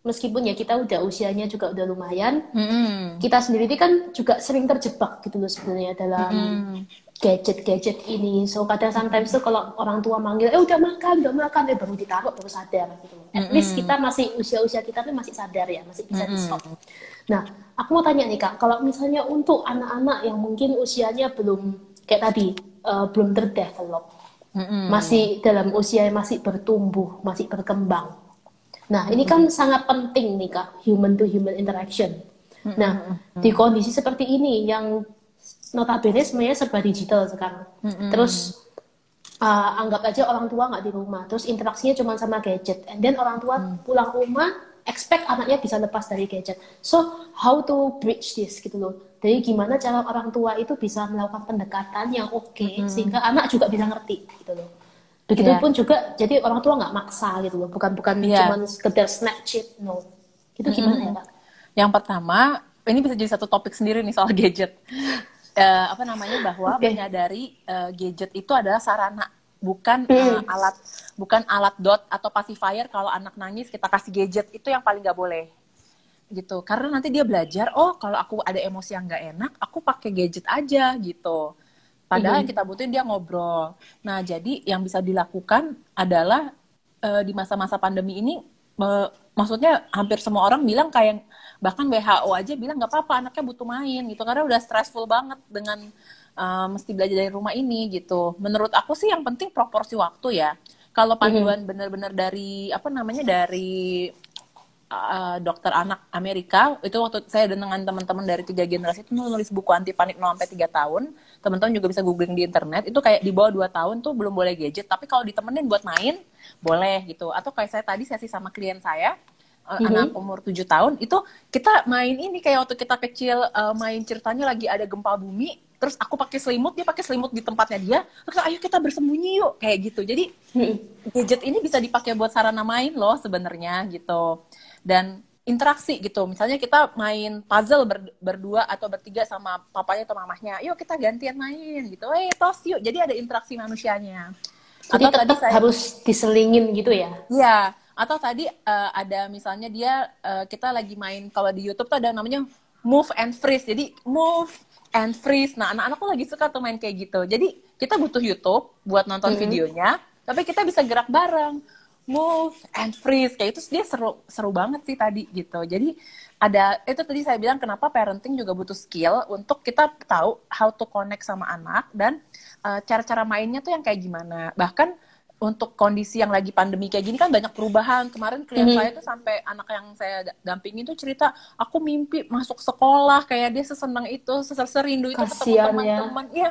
S1: meskipun ya kita udah usianya juga udah lumayan, mm. kita sendiri ini kan juga sering terjebak gitu loh sebenarnya dalam mm. gadget-gadget ini. So kadang sometimes tuh kalau orang tua manggil, eh udah makan, udah makan, eh baru ditaruh baru sadar gitu. At mm least kita masih usia-usia kita tuh masih sadar ya, masih bisa di stop. Nah, aku mau tanya nih kak, kalau misalnya untuk anak-anak yang mungkin usianya belum kayak tadi uh, belum terdevelop, mm-hmm. masih dalam usia yang masih bertumbuh, masih berkembang. Nah ini kan sangat penting nih kak, human to human interaction. Mm-hmm. Nah di kondisi seperti ini yang notabene sebenarnya serba digital sekarang. Mm-hmm. Terus uh, anggap aja orang tua nggak di rumah, terus interaksinya cuma sama gadget, and then orang tua mm. pulang rumah expect anaknya bisa lepas dari gadget. So how to bridge this gitu loh jadi gimana cara orang tua itu bisa melakukan pendekatan yang oke okay, hmm. sehingga anak juga bisa ngerti gitu loh. Begitupun yeah. juga jadi orang tua nggak maksa gitu loh, bukan bukan yeah. cuma sekedar snapchat no. Itu gimana hmm. ya kak?
S2: Yang pertama ini bisa jadi satu topik sendiri nih soal gadget. Uh, apa namanya bahwa okay. menyadari uh, gadget itu adalah sarana bukan hmm. uh, alat bukan alat dot atau pacifier kalau anak nangis kita kasih gadget itu yang paling nggak boleh. Gitu. Karena nanti dia belajar oh kalau aku ada emosi yang nggak enak aku pakai gadget aja gitu. Padahal mm -hmm. kita butuhin dia ngobrol. Nah jadi yang bisa dilakukan adalah uh, di masa-masa pandemi ini uh, maksudnya hampir semua orang bilang kayak bahkan WHO aja bilang nggak apa-apa anaknya butuh main gitu. Karena udah stressful banget dengan uh, mesti belajar dari rumah ini gitu. Menurut aku sih yang penting proporsi waktu ya. Kalau panduan mm -hmm. benar-benar dari apa namanya dari uh, dokter anak Amerika itu waktu saya dengan teman-teman dari tiga generasi itu nulis buku anti panik 0 sampai tiga tahun. Teman-teman juga bisa googling di internet. Itu kayak di bawah dua tahun tuh belum boleh gadget. Tapi kalau ditemenin buat main boleh gitu. Atau kayak saya tadi sesi sama klien saya mm-hmm. anak umur tujuh tahun itu kita main ini kayak waktu kita kecil uh, main ceritanya lagi ada gempa bumi terus aku pakai selimut dia pakai selimut di tempatnya dia. Terus ayo kita bersembunyi yuk kayak gitu. Jadi gadget ini bisa dipakai buat sarana main loh sebenarnya gitu. Dan interaksi gitu. Misalnya kita main puzzle ber, berdua atau bertiga sama papanya atau mamahnya yuk kita gantian main gitu. Eh tos yuk. Jadi ada interaksi manusianya.
S1: Jadi atau tetap saya, harus diselingin gitu ya?
S2: Iya. Atau tadi uh, ada misalnya dia uh, kita lagi main kalau di YouTube tuh ada namanya move and freeze. Jadi move and freeze. Nah, anak-anak tuh lagi suka tuh main kayak gitu. Jadi, kita butuh YouTube buat nonton mm -hmm. videonya, tapi kita bisa gerak bareng. Move and freeze kayak itu dia seru seru banget sih tadi gitu. Jadi ada itu tadi saya bilang kenapa parenting juga butuh skill untuk kita tahu how to connect sama anak dan eh, cara-cara uh, mainnya tuh yang kayak gimana. Bahkan untuk kondisi yang lagi pandemi kayak gini kan banyak perubahan. Kemarin klien mm -hmm. saya tuh sampai anak yang saya dampingin tuh cerita, aku mimpi masuk sekolah kayak dia sesenang itu, seserindu itu ketemu ya. teman-teman. Iya.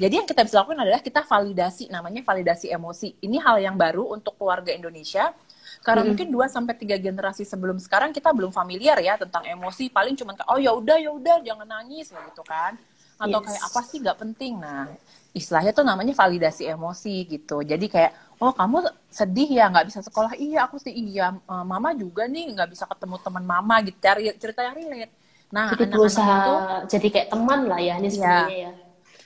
S2: Jadi yang kita bisa lakukan adalah kita validasi, namanya validasi emosi. Ini hal yang baru untuk keluarga Indonesia. Karena hmm. mungkin 2 sampai 3 generasi sebelum sekarang kita belum familiar ya tentang emosi. Paling cuma kayak oh ya udah ya udah jangan nangis gitu kan. Atau yes. kayak apa sih nggak penting. Nah, istilahnya tuh namanya validasi emosi gitu. Jadi kayak, oh kamu sedih ya nggak bisa sekolah, iya aku sih iya, uh, mama juga nih nggak bisa ketemu teman mama gitu, cari cerita yang relate.
S1: Nah, jadi berusaha itu, jadi kayak teman lah ya ini iya. ya.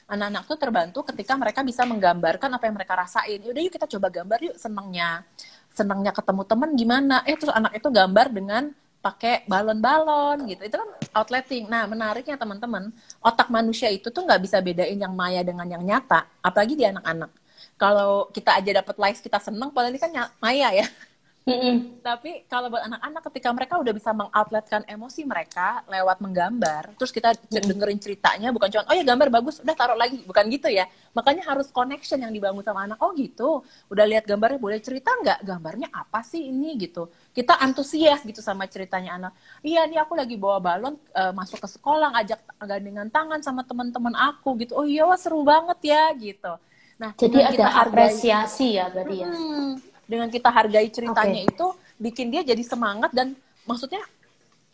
S2: Anak-anak tuh terbantu ketika mereka bisa menggambarkan apa yang mereka rasain. Yaudah yuk kita coba gambar yuk senangnya. Senangnya ketemu teman gimana? Eh terus anak itu gambar dengan pakai balon-balon gitu. Itu kan outletting. Nah, menariknya teman-teman, otak manusia itu tuh nggak bisa bedain yang maya dengan yang nyata, apalagi di anak-anak. Kalau kita aja dapat likes kita seneng, padahal ini kan maya ya. Mm-hmm. Tapi kalau buat anak-anak ketika mereka udah bisa mengoutletkan emosi mereka lewat menggambar, terus kita mm-hmm. dengerin ceritanya bukan cuma oh ya gambar bagus, udah taruh lagi, bukan gitu ya. Makanya harus connection yang dibangun sama anak. Oh gitu, udah lihat gambarnya boleh cerita nggak? Gambarnya apa sih ini gitu? Kita antusias gitu sama ceritanya anak. Iya nih aku lagi bawa balon uh, masuk ke sekolah, ngajak gandengan tangan sama teman-teman aku gitu. Oh iya wah seru banget ya gitu.
S1: Nah, jadi ada apresiasi ya berarti ya. Hmm,
S2: dengan kita hargai ceritanya okay. itu bikin dia jadi semangat dan maksudnya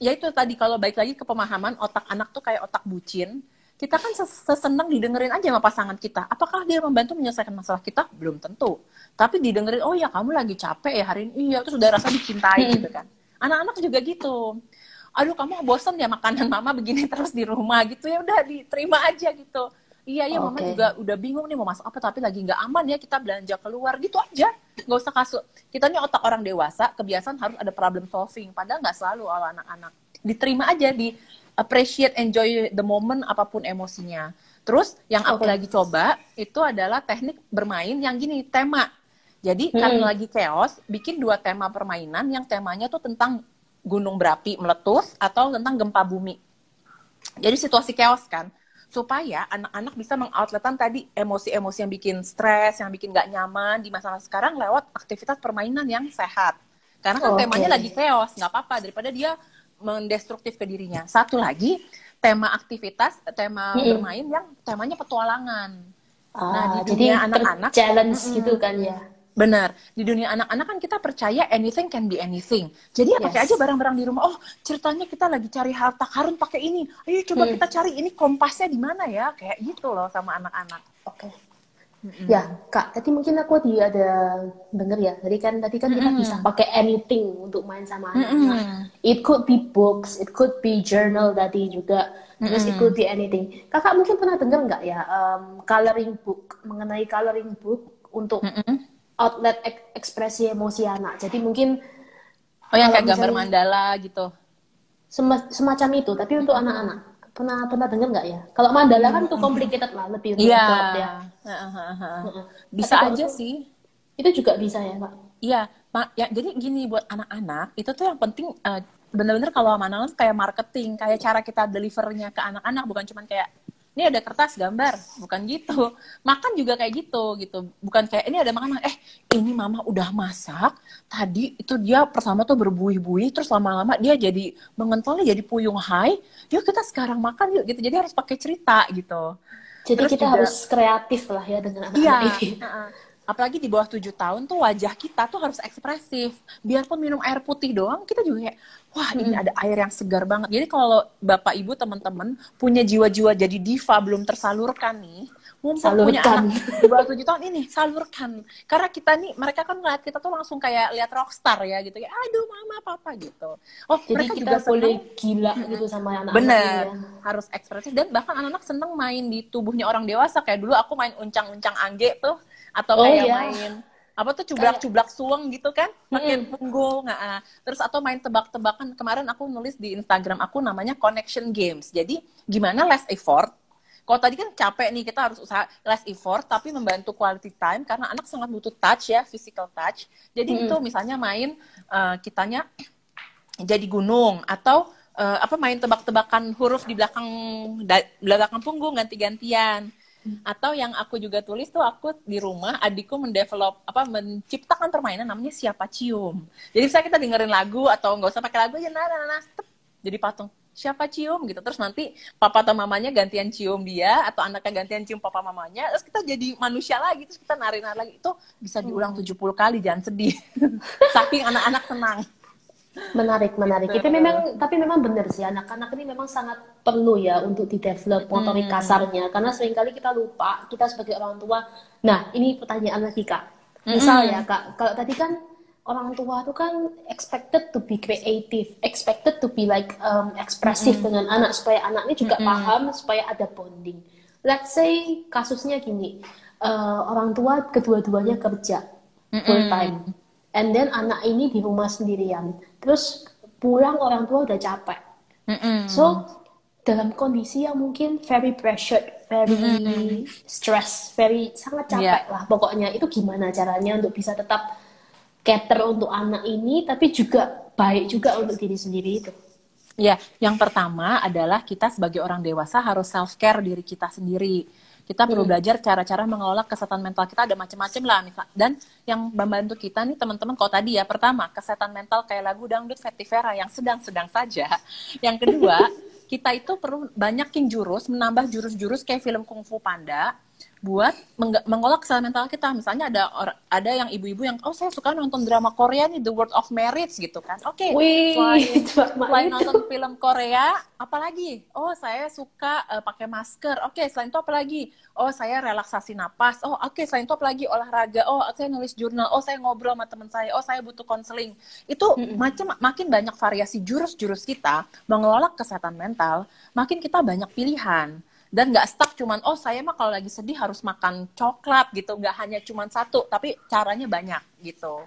S2: ya itu tadi kalau baik lagi ke pemahaman otak anak tuh kayak otak bucin kita kan sesenang didengerin aja sama pasangan kita. Apakah dia membantu menyelesaikan masalah kita? Belum tentu. Tapi didengerin oh ya kamu lagi capek ya hari ini. Iya terus udah rasa dicintai hmm. gitu kan. Anak-anak juga gitu. Aduh kamu bosan ya makanan mama begini terus di rumah gitu. Ya udah diterima aja gitu iya iya okay. mama juga udah bingung nih mau masak apa tapi lagi nggak aman ya kita belanja keluar gitu aja. Nggak usah kasut. Kita nih otak orang dewasa kebiasaan harus ada problem solving. Padahal nggak selalu kalau anak-anak diterima aja di appreciate enjoy the moment apa pun emosinya. Terus yang aku okay. lagi coba itu adalah teknik bermain yang gini tema. Jadi hmm. karena lagi chaos bikin dua tema permainan yang temanya tuh tentang gunung berapi meletus atau tentang gempa bumi. Jadi situasi chaos kan supaya anak-anak bisa mengoutletan tadi emosi-emosi yang bikin stres, yang bikin gak nyaman di masa sekarang lewat aktivitas permainan yang sehat. Karena kan okay. temanya lagi chaos, nggak apa-apa daripada dia mendestruktif ke dirinya. Satu lagi tema aktivitas, tema hmm. bermain yang temanya petualangan.
S1: Ah, nah di dunia anak-anak challenge mm, gitu kan ya.
S2: Benar. Di dunia anak-anak kan kita percaya anything can be anything. Jadi ya yes. pakai aja barang-barang di rumah. Oh, ceritanya kita lagi cari harta karun pakai ini. Ayo coba hmm. kita cari ini kompasnya di mana ya? Kayak gitu loh sama anak-anak.
S1: Oke. Okay. Mm-hmm. Ya, Kak, tadi mungkin aku tadi ada denger ya. Tadi kan tadi kan kita mm-hmm. bisa pakai anything untuk main sama anak. Mm-hmm. It could be books, it could be journal tadi juga. Terus mm-hmm. it could be anything. Kakak mungkin pernah dengar nggak ya um, coloring book mengenai coloring book untuk mm-hmm outlet ek ekspresi emosi anak. Jadi mungkin
S2: Oh yang kayak gambar mandala gitu.
S1: semacam itu, tapi untuk anak-anak. Pernah pernah dengar nggak ya? Kalau mandala kan tuh complicated lah, lebih
S2: Iya. ya. Bisa aja itu, sih.
S1: Itu juga bisa ya, Pak.
S2: Iya, Pak. Ya, jadi gini buat anak-anak, itu tuh yang penting uh, bener-bener kalau anak-anak kayak marketing, kayak cara kita delivernya ke anak-anak bukan cuma kayak ini ada kertas gambar. Bukan gitu. Makan juga kayak gitu gitu. Bukan kayak ini ada makanan. Eh ini mama udah masak. Tadi itu dia pertama tuh berbuih-buih terus lama-lama dia jadi mengentolnya jadi puyung hai. Yuk kita sekarang makan yuk gitu. Jadi harus pakai cerita gitu.
S1: Jadi terus kita juga, harus kreatif lah ya dengan anak-anak
S2: iya,
S1: ini
S2: apalagi di bawah tujuh tahun tuh wajah kita tuh harus ekspresif. Biarpun minum air putih doang kita juga kayak wah ini ada air yang segar banget. Jadi kalau bapak ibu teman-teman punya jiwa-jiwa jadi diva belum tersalurkan nih mumpung punya anak di bawah tujuh tahun ini salurkan. Karena kita nih mereka kan ngeliat kita tuh langsung kayak lihat rockstar ya gitu. Ya aduh mama papa gitu.
S1: Oh jadi mereka kita juga boleh gila gitu sama anak-anak
S2: bener. ya. harus ekspresif. Dan bahkan anak-anak seneng main di tubuhnya orang dewasa. Kayak dulu aku main uncang-uncang angge tuh atau oh, kayak iya. main apa tuh cublak-cublak suweng gitu kan pakai hmm. punggung nah, terus atau main tebak-tebakan kemarin aku nulis di Instagram aku namanya connection games jadi gimana less effort kalau tadi kan capek nih kita harus usaha less effort tapi membantu quality time karena anak sangat butuh touch ya physical touch jadi hmm. itu misalnya main uh, kitanya jadi gunung atau uh, apa main tebak-tebakan huruf di belakang da, belakang punggung ganti-gantian atau yang aku juga tulis tuh aku di rumah adikku mendevelop apa menciptakan permainan namanya siapa cium. Jadi saya kita dengerin lagu atau nggak usah pakai lagu aja nah, nah, nah, jadi patung siapa cium gitu. Terus nanti papa atau mamanya gantian cium dia atau anaknya gantian cium papa mamanya terus kita jadi manusia lagi terus kita nari-nari lagi. Itu bisa diulang 70 kali jangan sedih. Saking anak-anak senang
S1: Menarik, menarik. Itu memang, tapi memang benar sih anak-anak ini memang sangat perlu ya untuk di develop motorik hmm. kasarnya. Karena sering kali kita lupa kita sebagai orang tua. Nah, ini pertanyaan lagi kak. Misal hmm. ya kak, kalau tadi kan orang tua itu kan expected to be creative, expected to be like um, ekspresif hmm. dengan anak supaya anak ini juga hmm. paham, supaya ada bonding. Let's say kasusnya gini, uh, orang tua kedua-duanya kerja full time and then anak ini di rumah sendirian terus pulang orang tua udah capek mm -mm. so dalam kondisi yang mungkin very pressured very mm -hmm. stress very sangat capek yeah. lah pokoknya itu gimana caranya untuk bisa tetap cater untuk anak ini tapi juga baik juga untuk diri sendiri itu
S2: Ya, yang pertama adalah kita sebagai orang dewasa harus self care diri kita sendiri kita perlu hmm. belajar cara-cara mengelola kesehatan mental kita ada macam-macam lah misal dan yang membantu kita nih teman-teman kalau tadi ya pertama kesehatan mental kayak lagu dangdut Vera yang sedang-sedang saja yang kedua kita itu perlu banyakin jurus menambah jurus-jurus kayak film kungfu panda buat meng mengolah kesalahan mental kita. Misalnya ada ada yang ibu-ibu yang oh saya suka nonton drama Korea nih The World of Marriage gitu kan. Oke. Okay, selain, selain nonton film Korea, apalagi? Oh saya suka uh, pakai masker. Oke, okay, selain itu apa lagi? Oh saya relaksasi napas. Oh oke, okay, selain itu apa lagi? Olahraga. Oh saya nulis jurnal. Oh saya ngobrol sama teman saya. Oh saya butuh konseling. Itu mm -hmm. macam makin banyak variasi jurus-jurus kita mengelola kesehatan mental, makin kita banyak pilihan dan nggak stuck cuman oh saya mah kalau lagi sedih harus makan coklat gitu. Nggak hanya cuman satu tapi caranya banyak gitu.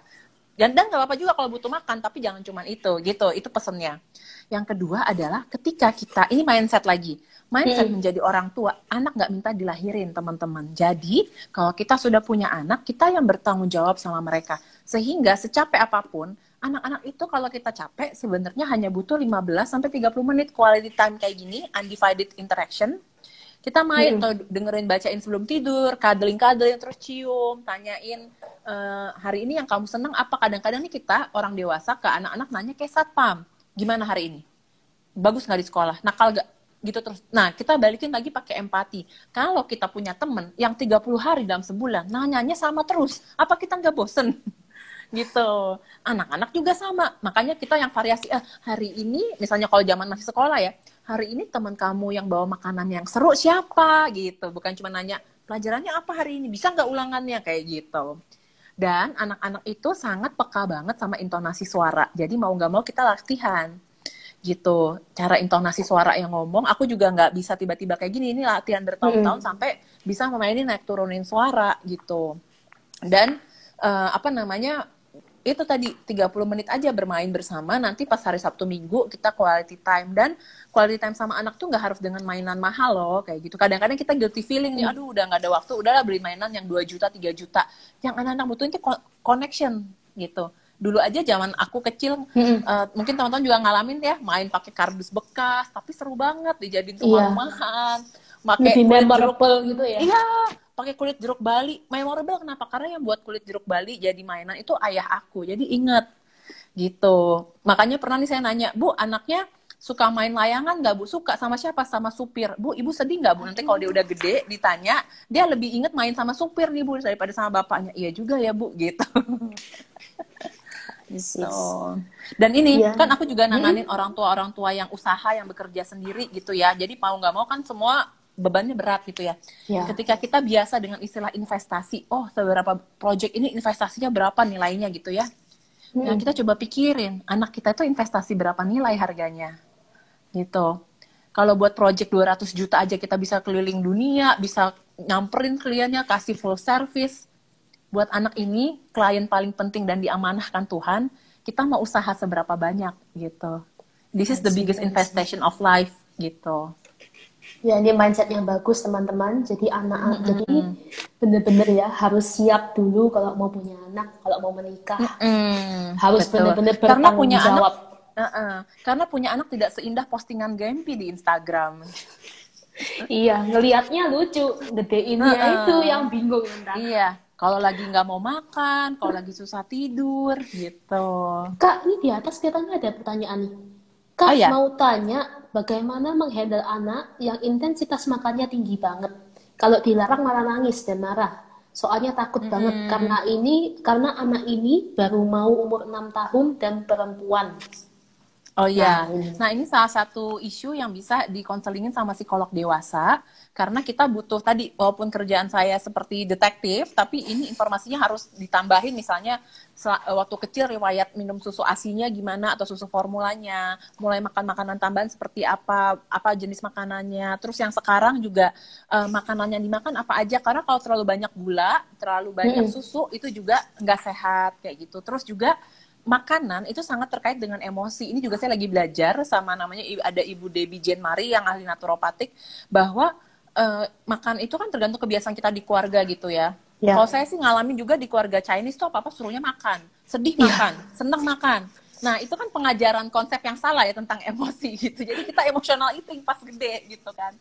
S2: Dan dan nggak apa-apa juga kalau butuh makan tapi jangan cuman itu gitu. Itu pesennya yang kedua adalah ketika kita ini mindset lagi. Mindset hmm. menjadi orang tua anak nggak minta dilahirin teman-teman. Jadi kalau kita sudah punya anak kita yang bertanggung jawab sama mereka. Sehingga secapek apa pun anak-anak itu kalau kita capek sebenarnya hanya butuh 15 sampai 30 menit quality time kayak gini undivided interaction kita main atau dengerin bacain sebelum tidur, kadeling-kadeling terus cium, tanyain e, hari ini yang kamu senang apa. Kadang-kadang nih kita orang dewasa ke anak-anak nanya kayak satpam, gimana hari ini? Bagus nggak di sekolah? Nakal gak? gitu terus. Nah, kita balikin lagi pakai empati. Kalau kita punya temen yang 30 hari dalam sebulan, nanyanya sama terus, apa kita nggak bosen? gitu. Anak-anak juga sama. Makanya kita yang variasi, eh, hari ini, misalnya kalau zaman masih sekolah ya, hari ini teman kamu yang bawa makanan yang seru siapa? Gitu. Bukan cuma nanya pelajarannya apa hari ini? Bisa nggak ulangannya? Kayak gitu. Dan anak-anak itu sangat peka banget sama intonasi suara. Jadi mau nggak mau kita latihan. Gitu. Cara intonasi suara yang ngomong aku juga nggak bisa tiba-tiba kayak gini. Ini latihan bertahun-tahun hmm. sampai bisa memainin naik turunin suara gitu. Dan uh, apa namanya itu tadi 30 menit aja bermain bersama. Nanti pas hari Sabtu Minggu kita quality time. Dan quality time sama anak tuh nggak harus dengan mainan mahal loh kayak gitu. Kadang-kadang kita guilty feeling nih aduh udah nggak ada waktu udahlah beli mainan yang 2 juta 3 juta. Yang anak-anak butuhin itu connection gitu. Dulu aja zaman aku kecil hmm. uh, mungkin teman-teman juga ngalamin ya main pakai kardus bekas tapi seru banget dijadiin rumah-rumahan
S1: iya. pakai memorable gitu ya.
S2: Iya pakai kulit jeruk Bali. Memorable kenapa? Karena yang buat kulit jeruk Bali jadi mainan itu ayah aku. Jadi inget gitu. Makanya pernah nih saya nanya, Bu, anaknya suka main layangan nggak bu suka sama siapa sama supir bu ibu sedih nggak bu nanti kalau dia udah gede ditanya dia lebih inget main sama supir nih bu daripada sama bapaknya iya juga ya bu gitu gitu dan ini yeah. kan aku juga nanganin hmm. orang tua orang tua yang usaha yang bekerja sendiri gitu ya jadi mau nggak mau kan semua bebannya berat gitu ya. Yeah. Ketika kita biasa dengan istilah investasi, oh seberapa project ini investasinya berapa nilainya gitu ya. Hmm. Nah kita coba pikirin, anak kita itu investasi berapa nilai harganya gitu. Kalau buat project 200 juta aja kita bisa keliling dunia, bisa nyamperin kliennya, kasih full service. Buat anak ini, klien paling penting dan diamanahkan Tuhan, kita mau usaha seberapa banyak gitu. This is the biggest investation of life gitu.
S1: Ya ini mindset yang bagus teman-teman. Jadi anak, mm -hmm. jadi bener-bener ya harus siap dulu kalau mau punya anak, kalau mau menikah, mm -hmm. harus bener-bener bertanggung punya jawab. Anak,
S2: uh -uh. Karena punya anak tidak seindah postingan Gempi di Instagram.
S1: iya, ngelihatnya lucu, gedeinnya uh -uh. itu yang bingung
S2: entah. Iya, kalau lagi nggak mau makan, kalau lagi susah tidur, gitu.
S1: Kak, ini di atas katanya ada pertanyaan nih. Kak oh, iya? mau tanya bagaimana menghandle anak yang intensitas makannya tinggi banget. Kalau dilarang malah nangis dan marah. Soalnya takut hmm. banget karena ini karena anak ini baru mau umur 6 tahun dan perempuan.
S2: Oh iya, nah, nah ini salah satu isu yang bisa dikonselingin sama psikolog dewasa karena kita butuh tadi walaupun kerjaan saya seperti detektif, tapi ini informasinya harus ditambahin. Misalnya waktu kecil riwayat minum susu asinya gimana atau susu formulanya, mulai makan makanan tambahan seperti apa, apa jenis makanannya, terus yang sekarang juga uh, makanan yang dimakan apa aja karena kalau terlalu banyak gula, terlalu banyak hmm. susu itu juga nggak sehat kayak gitu, terus juga makanan itu sangat terkait dengan emosi. Ini juga saya lagi belajar sama namanya ada Ibu Debbie Jane Marie yang ahli naturopatik bahwa uh, makan itu kan tergantung kebiasaan kita di keluarga gitu ya. ya. Kalau saya sih ngalamin juga di keluarga Chinese tuh apa-apa suruhnya makan. Sedih ya. makan, senang makan. Nah, itu kan pengajaran konsep yang salah ya tentang emosi gitu. Jadi kita emosional itu yang pas gede gitu kan.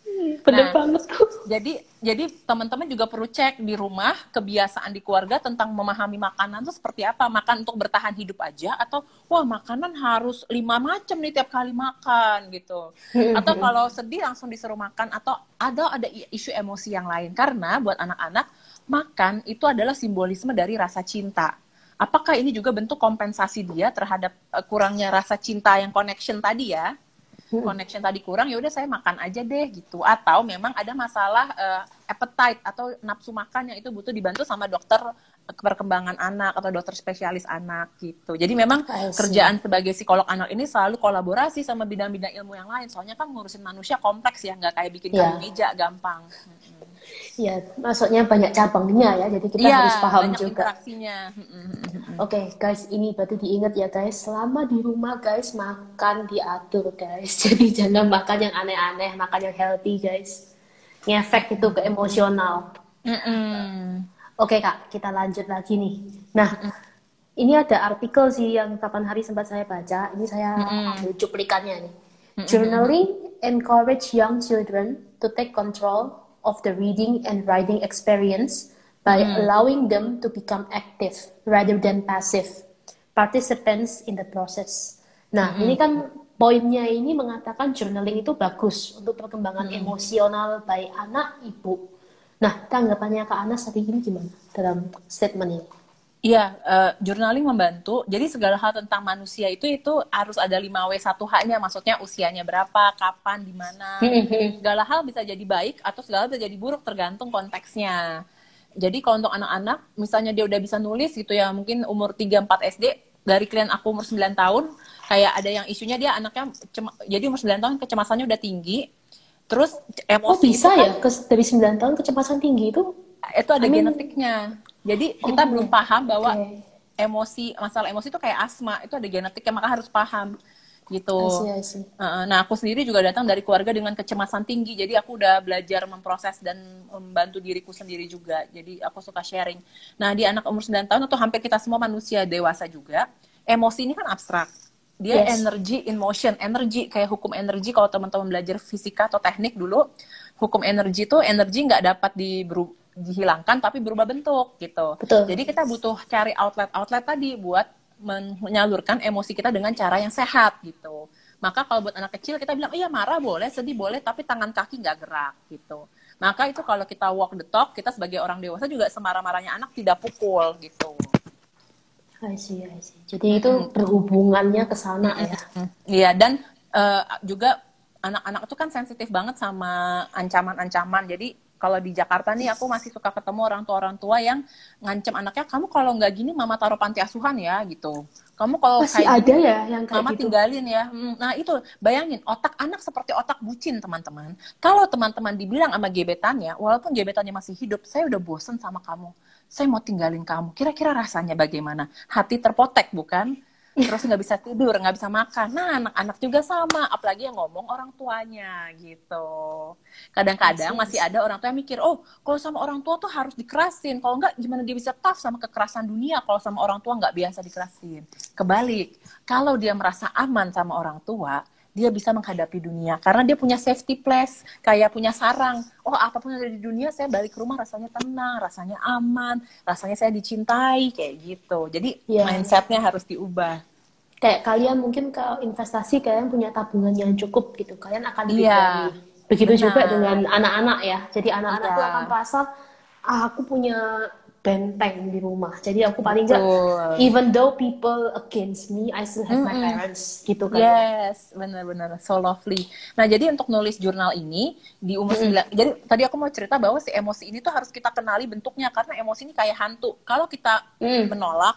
S1: Bener nah, banget tuh.
S2: Jadi jadi teman-teman juga perlu cek di rumah kebiasaan di keluarga tentang memahami makanan tuh seperti apa. Makan untuk bertahan hidup aja atau wah makanan harus lima macam nih tiap kali makan gitu. Atau kalau sedih langsung disuruh makan atau ada ada isu emosi yang lain. Karena buat anak-anak makan itu adalah simbolisme dari rasa cinta apakah ini juga bentuk kompensasi dia terhadap uh, kurangnya rasa cinta yang connection tadi ya hmm. connection tadi kurang ya udah saya makan aja deh gitu atau memang ada masalah uh, appetite atau nafsu makan yang itu butuh dibantu sama dokter perkembangan anak atau dokter spesialis anak gitu. Jadi memang kerjaan sebagai psikolog anak ini selalu kolaborasi sama bidang-bidang ilmu yang lain. Soalnya kan ngurusin manusia kompleks ya, nggak kayak bikin yeah. meja gampang.
S1: Iya, maksudnya banyak cabangnya ya, jadi kita ya, harus paham
S2: banyak
S1: juga. Oke, okay, guys, ini berarti diingat ya guys, selama di rumah guys makan diatur guys, jadi jangan makan yang aneh-aneh, makan yang healthy guys, ngefek itu ke emosional. Mm -mm. Oke kak, kita lanjut lagi nih. Nah, mm ini ada artikel sih yang kapan hari sempat saya baca, ini saya mm ambil cuplikannya nih. Mm -mm. Journaling encourage young children to take control of the reading and writing experience by mm. allowing them to become active rather than passive participants in the process. Nah, mm-hmm. ini kan poinnya ini mengatakan journaling itu bagus untuk perkembangan mm. emosional baik anak ibu. Nah, tanggapannya Kak Anas tadi ini gimana dalam statement ini?
S2: Iya, uh, journaling membantu. Jadi segala hal tentang manusia itu itu harus ada 5W 1H-nya, maksudnya usianya berapa, kapan, di mana. segala hal bisa jadi baik atau segala hal bisa jadi buruk tergantung konteksnya. Jadi kalau untuk anak-anak, misalnya dia udah bisa nulis gitu ya, mungkin umur 3 4 SD, dari klien aku umur 9 tahun, kayak ada yang isunya dia anaknya jadi umur 9 tahun kecemasannya udah tinggi. Terus
S1: emosi Oh, bisa ya? Kan, dari 9 tahun kecemasan tinggi itu
S2: itu ada I mean, genetiknya jadi oh, kita belum paham bahwa okay. emosi masalah emosi itu kayak asma itu ada genetik yang maka harus paham gitu. I see, I see. Nah aku sendiri juga datang dari keluarga dengan kecemasan tinggi, jadi aku udah belajar memproses dan membantu diriku sendiri juga. Jadi aku suka sharing. Nah di anak umur 9 tahun atau hampir kita semua manusia dewasa juga, emosi ini kan abstrak. Dia yes. energy in motion, energi kayak hukum energi kalau teman-teman belajar fisika atau teknik dulu, hukum energi itu energi nggak dapat di dihilangkan tapi berubah bentuk gitu. Betul. Jadi kita butuh cari outlet-outlet tadi buat menyalurkan emosi kita dengan cara yang sehat gitu. Maka kalau buat anak kecil kita bilang, iya marah boleh, sedih boleh, tapi tangan kaki nggak gerak gitu. Maka itu kalau kita walk the talk, kita sebagai orang dewasa juga semarah-marahnya anak tidak pukul gitu.
S1: I see, I see. Jadi itu berhubungannya ke sana ya.
S2: Iya, dan uh, juga anak-anak itu kan sensitif banget sama ancaman-ancaman. Jadi kalau di Jakarta nih aku masih suka ketemu orang tua orang tua yang ngancem anaknya kamu kalau nggak gini mama taruh panti asuhan ya gitu. Kamu kalau
S1: masih
S2: kayak
S1: ada
S2: gini,
S1: ya yang kayak
S2: mama
S1: gitu?
S2: tinggalin ya. Hmm, nah itu bayangin otak anak seperti otak bucin teman-teman. Kalau teman-teman dibilang sama gebetannya walaupun gebetannya masih hidup saya udah bosen sama kamu saya mau tinggalin kamu. Kira-kira rasanya bagaimana? Hati terpotek bukan? Terus nggak bisa tidur nggak bisa makan. Nah anak-anak juga sama apalagi yang ngomong orang tuanya gitu. Kadang-kadang masih ada orang tua yang mikir oh kalau sama orang tua tuh harus dikerasin. Kalau nggak gimana dia bisa tough sama kekerasan dunia kalau sama orang tua nggak biasa dikerasin? Kebalik kalau dia merasa aman sama orang tua dia bisa menghadapi dunia karena dia punya safety place kayak punya sarang oh apa pun yang ada di dunia saya balik ke rumah rasanya tenang rasanya aman rasanya saya dicintai kayak gitu jadi
S1: Iya.
S2: mindsetnya harus diubah
S1: kayak kalian mungkin ke investasi kalian punya tabungan yang cukup gitu kalian akan lebih
S2: Iya.
S1: berani. begitu
S2: Benar.
S1: juga dengan anak-anak ya jadi anak-anak
S2: Iya.
S1: tuh akan merasa ah, aku punya benteng di rumah jadi aku paling nggak even though people against me I still have my parents gitu kan
S2: Yes, benar-benar so lovely. Nah, jadi untuk nulis jurnal ini di umur sembilan, jadi tadi aku mau cerita bahwa si emosi ini tuh harus kita kenali bentuknya karena emosi ini kayak hantu. Kalau kita
S1: Hmm.
S2: menolak,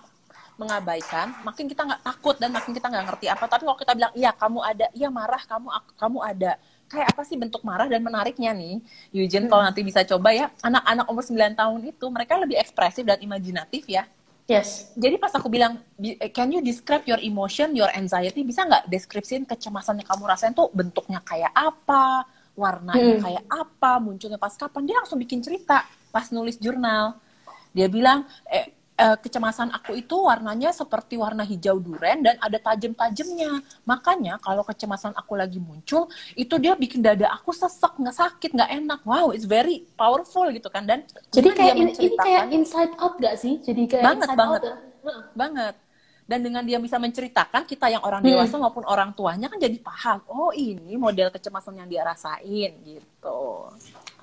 S2: mengabaikan, makin kita nggak takut dan makin kita nggak ngerti apa. Tapi kalau kita bilang iya kamu ada, iya marah kamu kamu ada. Kayak apa sih bentuk marah dan menariknya nih, Eugene kalau nanti bisa coba ya, anak-anak umur 9 tahun itu mereka lebih ekspresif dan imajinatif ya
S1: yes
S2: jadi pas aku bilang, "Bi- can you describe your emotion, your anxiety, bisa nggak deskripsiin kecemasan yang kamu rasain tuh bentuknya kayak apa, warnanya
S1: Hmm.
S2: kayak apa, munculnya pas kapan? Dia langsung bikin cerita pas nulis jurnal. Dia bilang, eh, eh, kecemasan aku itu warnanya seperti warna hijau duren dan ada tajem-tajemnya. Makanya kalau kecemasan aku lagi muncul, itu dia bikin dada aku sesek, nggak sakit, nggak enak. Wow, it's very powerful gitu kan. Dan
S1: jadi kayak ini, kayak inside out gak sih jadi kayak
S2: Banget, banget.
S1: out ya?
S2: Banget dan dengan dia bisa menceritakan kita yang orang
S1: Hmm.
S2: dewasa maupun orang tuanya kan jadi paham oh ini model kecemasan yang dia rasain gitu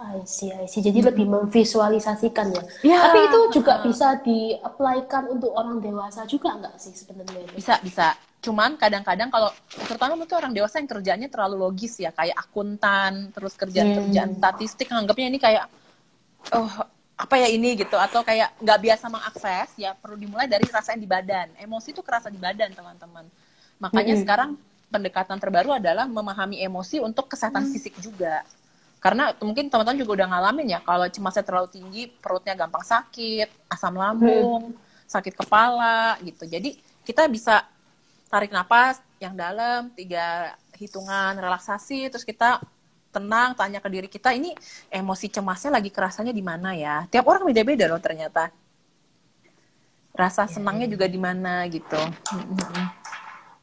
S1: I see, I see. Jadi lebih memvisualisasikan ya.
S2: Ya.
S1: Tapi itu juga bisa di-apply-kan untuk orang dewasa juga nggak sih sebenarnya?
S2: bisa bisa cuman kadang-kadang kalau terutama untuk orang dewasa yang kerjanya terlalu logis ya kayak akuntan terus kerjaan-kerjaan statistik anggapnya ini kayak oh apa ya ini gitu atau kayak nggak biasa mengakses ya perlu dimulai dari rasain di badan emosi itu kerasa di badan teman-teman makanya
S1: Mm-mm.
S2: sekarang pendekatan terbaru adalah memahami emosi untuk kesehatan fisik juga karena mungkin teman-teman juga udah ngalamin ya kalau cemasnya terlalu tinggi perutnya gampang sakit asam lambung sakit kepala gitu jadi kita bisa tarik napas yang dalam tiga hitungan relaksasi terus kita tenang tanya ke diri kita ini emosi cemasnya lagi kerasanya di mana ya tiap orang beda-beda loh ternyata rasa senangnya juga di mana gitu.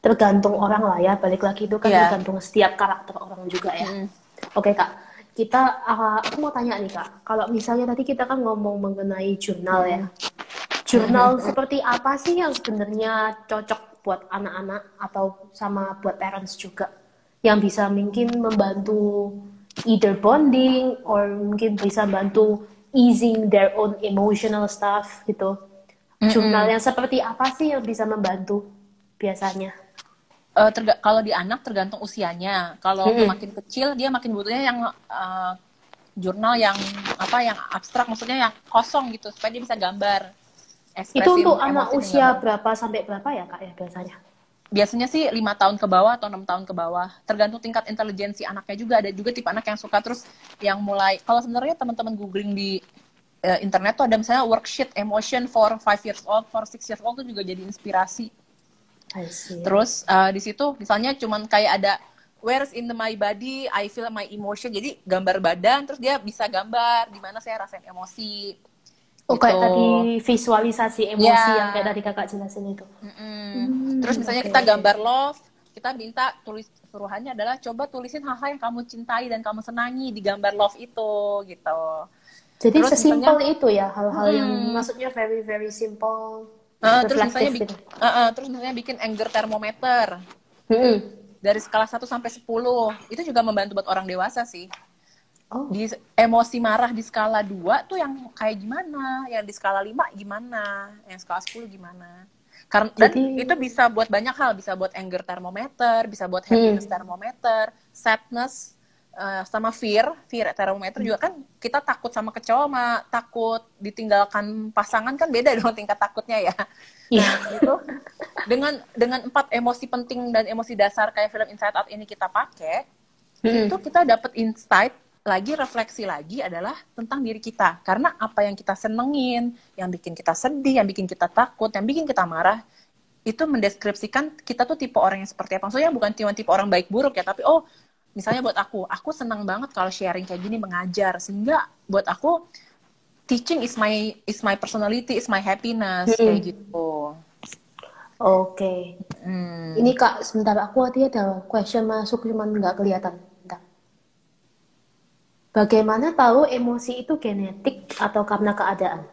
S1: Tergantung orang lah ya. Balik lagi itu kan
S2: Iya.
S1: tergantung setiap karakter orang juga ya.
S2: Mm-mm.
S1: Oke kak, kita uh, aku mau tanya nih kak. Kalau misalnya tadi kita kan ngomong mengenai jurnal ya. Jurnal seperti apa sih yang sebenarnya cocok buat anak-anak atau sama buat parents juga? Yang bisa mungkin membantu either bonding or mungkin bisa bantu easing their own emotional stuff gitu. Jurnal yang seperti apa sih yang bisa membantu biasanya?
S2: Terga- kalau di anak tergantung usianya. Kalau
S1: Mm-mm.
S2: makin kecil dia makin butuhnya yang eh, jurnal yang apa yang abstrak, maksudnya yang kosong gitu supaya dia bisa gambar.
S1: Itu untuk anak usia
S2: gambar.
S1: berapa sampai berapa ya kak ya biasanya?
S2: Biasanya sih lima tahun ke bawah atau enam tahun ke bawah. Tergantung tingkat intelijensi anaknya juga. Ada juga tipe anak yang suka terus yang mulai. Kalau sebenarnya teman-teman googling di eh, internet tuh ada misalnya worksheet emotion for five years old, for six years old tuh juga jadi inspirasi. Terus uh, di situ misalnya cuman kayak ada where's in the my body I feel my emotion. Jadi gambar badan terus dia bisa gambar di mana saya rasain emosi.
S1: Oh kayak
S2: Gitu.
S1: tadi visualisasi emosi
S2: Ya.
S1: yang kayak tadi kakak jelasin itu.
S2: Mm-mm. Terus misalnya
S1: oke,
S2: kita gambar love, kita minta tulis suruhannya adalah coba tulisin hal-hal yang kamu cintai dan kamu senangi di gambar love itu gitu.
S1: Jadi sesimpel itu ya hal-hal yang
S2: Hmm.
S1: maksudnya very very simple.
S2: Uh, terus misalnya bikin, uh, uh, terus misalnya bikin anger thermometer.
S1: Mm-mm.
S2: dari skala 1 sampai 10. Itu juga membantu buat orang dewasa sih.
S1: Oh.
S2: Di emosi marah di skala 2 tuh yang kayak gimana? Yang di skala 5 gimana? Yang skala 10 gimana? Karena dan
S1: Jadi-
S2: itu bisa buat banyak hal, bisa buat anger thermometer, bisa buat happiness thermometer, sadness eh, sama fear, fear thermometer juga kan kita takut sama kecewa sama takut ditinggalkan pasangan kan beda dong tingkat takutnya ya.
S1: Iya.
S2: Nah, itu dengan dengan empat emosi penting dan emosi dasar kayak film Inside Out ini kita pakai,
S1: Mm-mm.
S2: itu kita dapat insight lagi refleksi lagi adalah tentang diri kita karena apa yang kita senengin yang bikin kita sedih yang bikin kita takut yang bikin kita marah itu mendeskripsikan kita tuh tipe orang yang seperti apa maksudnya bukan cuma tipe orang baik buruk ya tapi oh misalnya buat aku aku senang banget kalau sharing kayak gini mengajar sehingga buat aku teaching is my is my personality is my happiness kayak gitu
S1: Oke.
S2: Hmm.
S1: Ini Kak, sebentar aku tadi ada question masuk cuman nggak kelihatan. Bentar. Bagaimana tahu emosi itu genetik atau karena keadaan?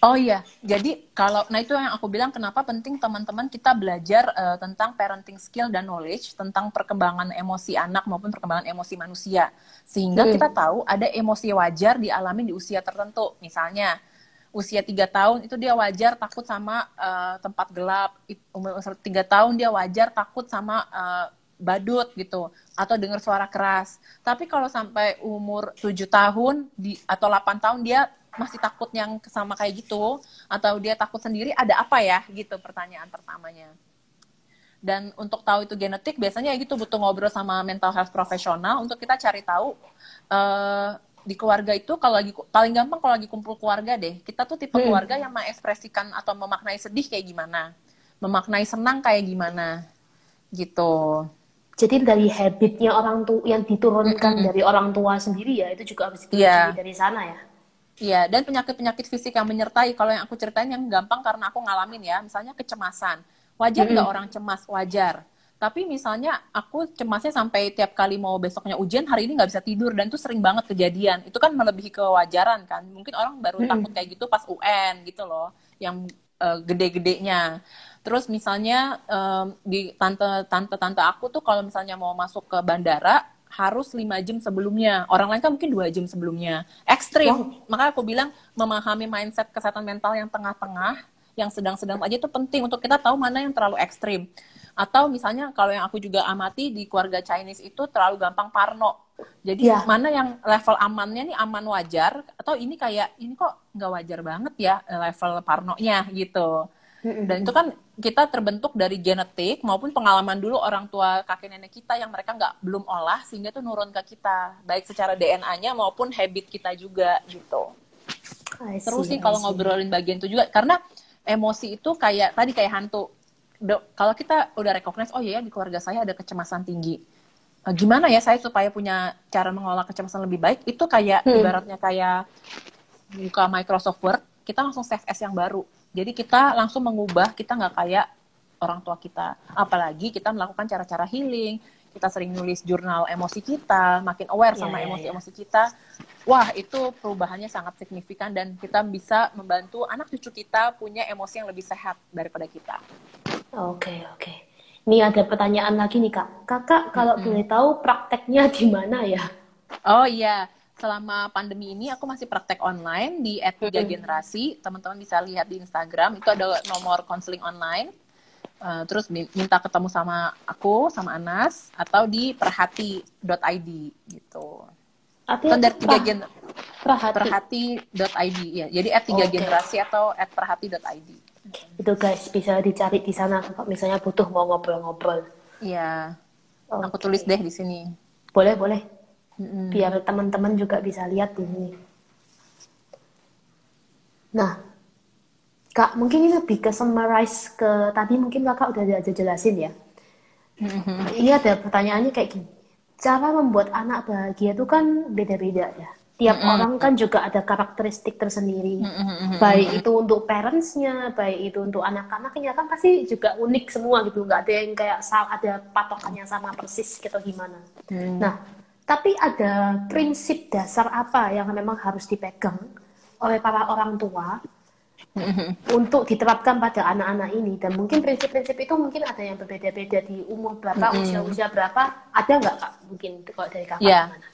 S2: Oh iya, jadi kalau nah itu yang aku bilang kenapa penting teman-teman kita belajar eh, tentang parenting skill dan knowledge tentang perkembangan emosi anak maupun perkembangan emosi manusia. Sehingga
S1: Hmm.
S2: kita tahu ada emosi wajar dialami di usia tertentu. Misalnya usia tiga tahun itu dia wajar takut sama eh, tempat gelap. Umur tiga tahun dia wajar takut sama eh, badut gitu atau dengar suara keras. Tapi kalau sampai umur 7 tahun di atau 8 tahun dia masih takut yang sama kayak gitu atau dia takut sendiri ada apa ya gitu pertanyaan pertamanya. Dan untuk tahu itu genetik biasanya ya gitu butuh ngobrol sama mental health profesional untuk kita cari tahu eh, di keluarga itu kalau lagi paling gampang kalau lagi kumpul keluarga deh kita tuh tipe
S1: Hmm.
S2: keluarga yang mengekspresikan atau memaknai sedih kayak gimana memaknai senang kayak gimana gitu
S1: Jadi dari habitnya orang tua yang diturunkan
S2: Mm-mm.
S1: dari orang tua sendiri ya itu juga harus
S2: Iya.
S1: dipelajari dari sana ya.
S2: Iya, dan penyakit-penyakit fisik yang menyertai. Kalau yang aku ceritain yang gampang karena aku ngalamin ya, misalnya kecemasan. Wajar nggak
S1: Mm-mm.
S2: orang cemas? Wajar. Tapi misalnya aku cemasnya sampai tiap kali mau besoknya ujian, hari ini nggak bisa tidur. Dan itu sering banget kejadian. Itu kan melebihi kewajaran kan. Mungkin orang baru
S1: Mm-mm.
S2: takut kayak gitu pas UN gitu loh. Yang eh, gede-gedenya. Terus misalnya em, di tante tante tante aku tuh kalau misalnya mau masuk ke bandara harus lima jam sebelumnya. Orang lain kan mungkin dua jam sebelumnya. Ekstrim. Makanya aku bilang memahami mindset kesehatan mental yang tengah-tengah, yang sedang-sedang aja itu penting untuk kita tahu mana yang terlalu ekstrim. Atau misalnya kalau yang aku juga amati di keluarga Chinese itu terlalu gampang parno. Jadi
S1: Iya.
S2: mana yang level amannya nih aman wajar atau ini kayak ini kok nggak wajar banget ya level parnonya gitu. Dan itu kan kita terbentuk dari genetik maupun pengalaman dulu orang tua kakek nenek kita yang mereka nggak belum olah sehingga itu nurun ke kita baik secara DNA-nya maupun habit kita juga gitu.
S1: See,
S2: Terus sih kalau ngobrolin bagian itu juga karena emosi itu kayak tadi kayak hantu. Do- kalau kita udah recognize oh iya ya di keluarga saya ada kecemasan tinggi. Eh, gimana ya saya supaya punya cara mengolah kecemasan lebih baik? Itu kayak
S1: Hmm.
S2: ibaratnya kayak buka Microsoft Word, kita langsung save as yang baru. Jadi kita langsung mengubah, kita nggak kayak orang tua kita. Apalagi kita melakukan cara-cara healing, kita sering nulis jurnal emosi kita, makin aware sama
S1: ya, ya.
S2: emosi-emosi kita. Wah, itu perubahannya sangat signifikan dan kita bisa membantu anak cucu kita punya emosi yang lebih sehat daripada kita.
S1: Oke, oke. Ini ada pertanyaan lagi nih, Kak. Kakak, kalau
S2: Mm-mm.
S1: boleh tahu prakteknya di mana ya?
S2: Oh iya, selama pandemi ini aku masih praktek online di @3
S1: Mm-mm.
S2: generasi. Teman-teman bisa lihat di Instagram, itu ada nomor konseling online. Eh, terus mi- minta ketemu sama aku, sama Anas, atau di perhati.id gitu.
S1: Artinya
S2: Kan dari tiga gen
S1: perhati.
S2: perhati.id ya. Jadi at tiga
S1: Oke.
S2: generasi atau at perhati.id.
S1: Itu guys, bisa dicari di sana kalau misalnya butuh mau ngobrol-ngobrol.
S2: Iya, aku
S1: Oke.
S2: tulis deh di sini.
S1: Boleh, boleh.
S2: Mm-mm.
S1: Biar teman-teman juga bisa lihat di sini. Nah, Kak, mungkin ini lebih ke summarize ke tadi mungkin Kakak udah ada jelasin ya.
S2: Mhm.
S1: Ini ada pertanyaannya kayak gini. Cara membuat anak bahagia itu kan beda-beda ya. Tiap
S2: Mm-mm.
S1: orang kan juga ada karakteristik tersendiri.
S2: Mhm.
S1: Baik itu untuk parentsnya, baik itu untuk anak-anaknya kan pasti juga unik semua gitu. Nggak ada yang kayak ada patokannya sama persis gitu gimana.
S2: Hmm.
S1: Nah, tapi ada prinsip dasar apa yang memang harus dipegang oleh para orang tua untuk diterapkan pada anak-anak ini? Dan mungkin prinsip-prinsip itu mungkin ada yang berbeda-beda di umur berapa usia-usia berapa. Ada nggak kak mungkin kalau dari kakak gimana?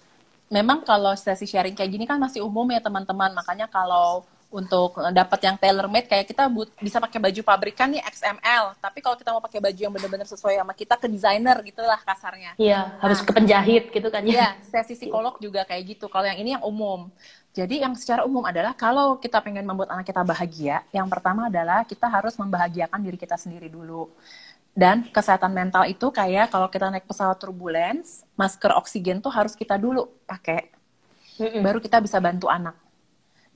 S2: Memang kalau sesi sharing kayak gini kan masih umum ya teman-teman. Makanya kalau untuk dapat yang tailor made kayak kita but- bisa pakai baju pabrikan nih XML. Tapi kalau kita mau pakai baju yang benar-benar sesuai sama kita ke desainer gitulah kasarnya.
S1: Iya harus ke penjahit gitu kan ya
S2: Iya, sesi psikolog juga kayak gitu. Kalau yang ini yang umum. Jadi yang secara umum adalah kalau kita pengen membuat anak kita bahagia, yang pertama adalah kita harus membahagiakan diri kita sendiri dulu. Dan kesehatan mental itu kayak kalau kita naik pesawat turbulence, masker oksigen tuh harus kita dulu pakai. Baru kita bisa bantu anak.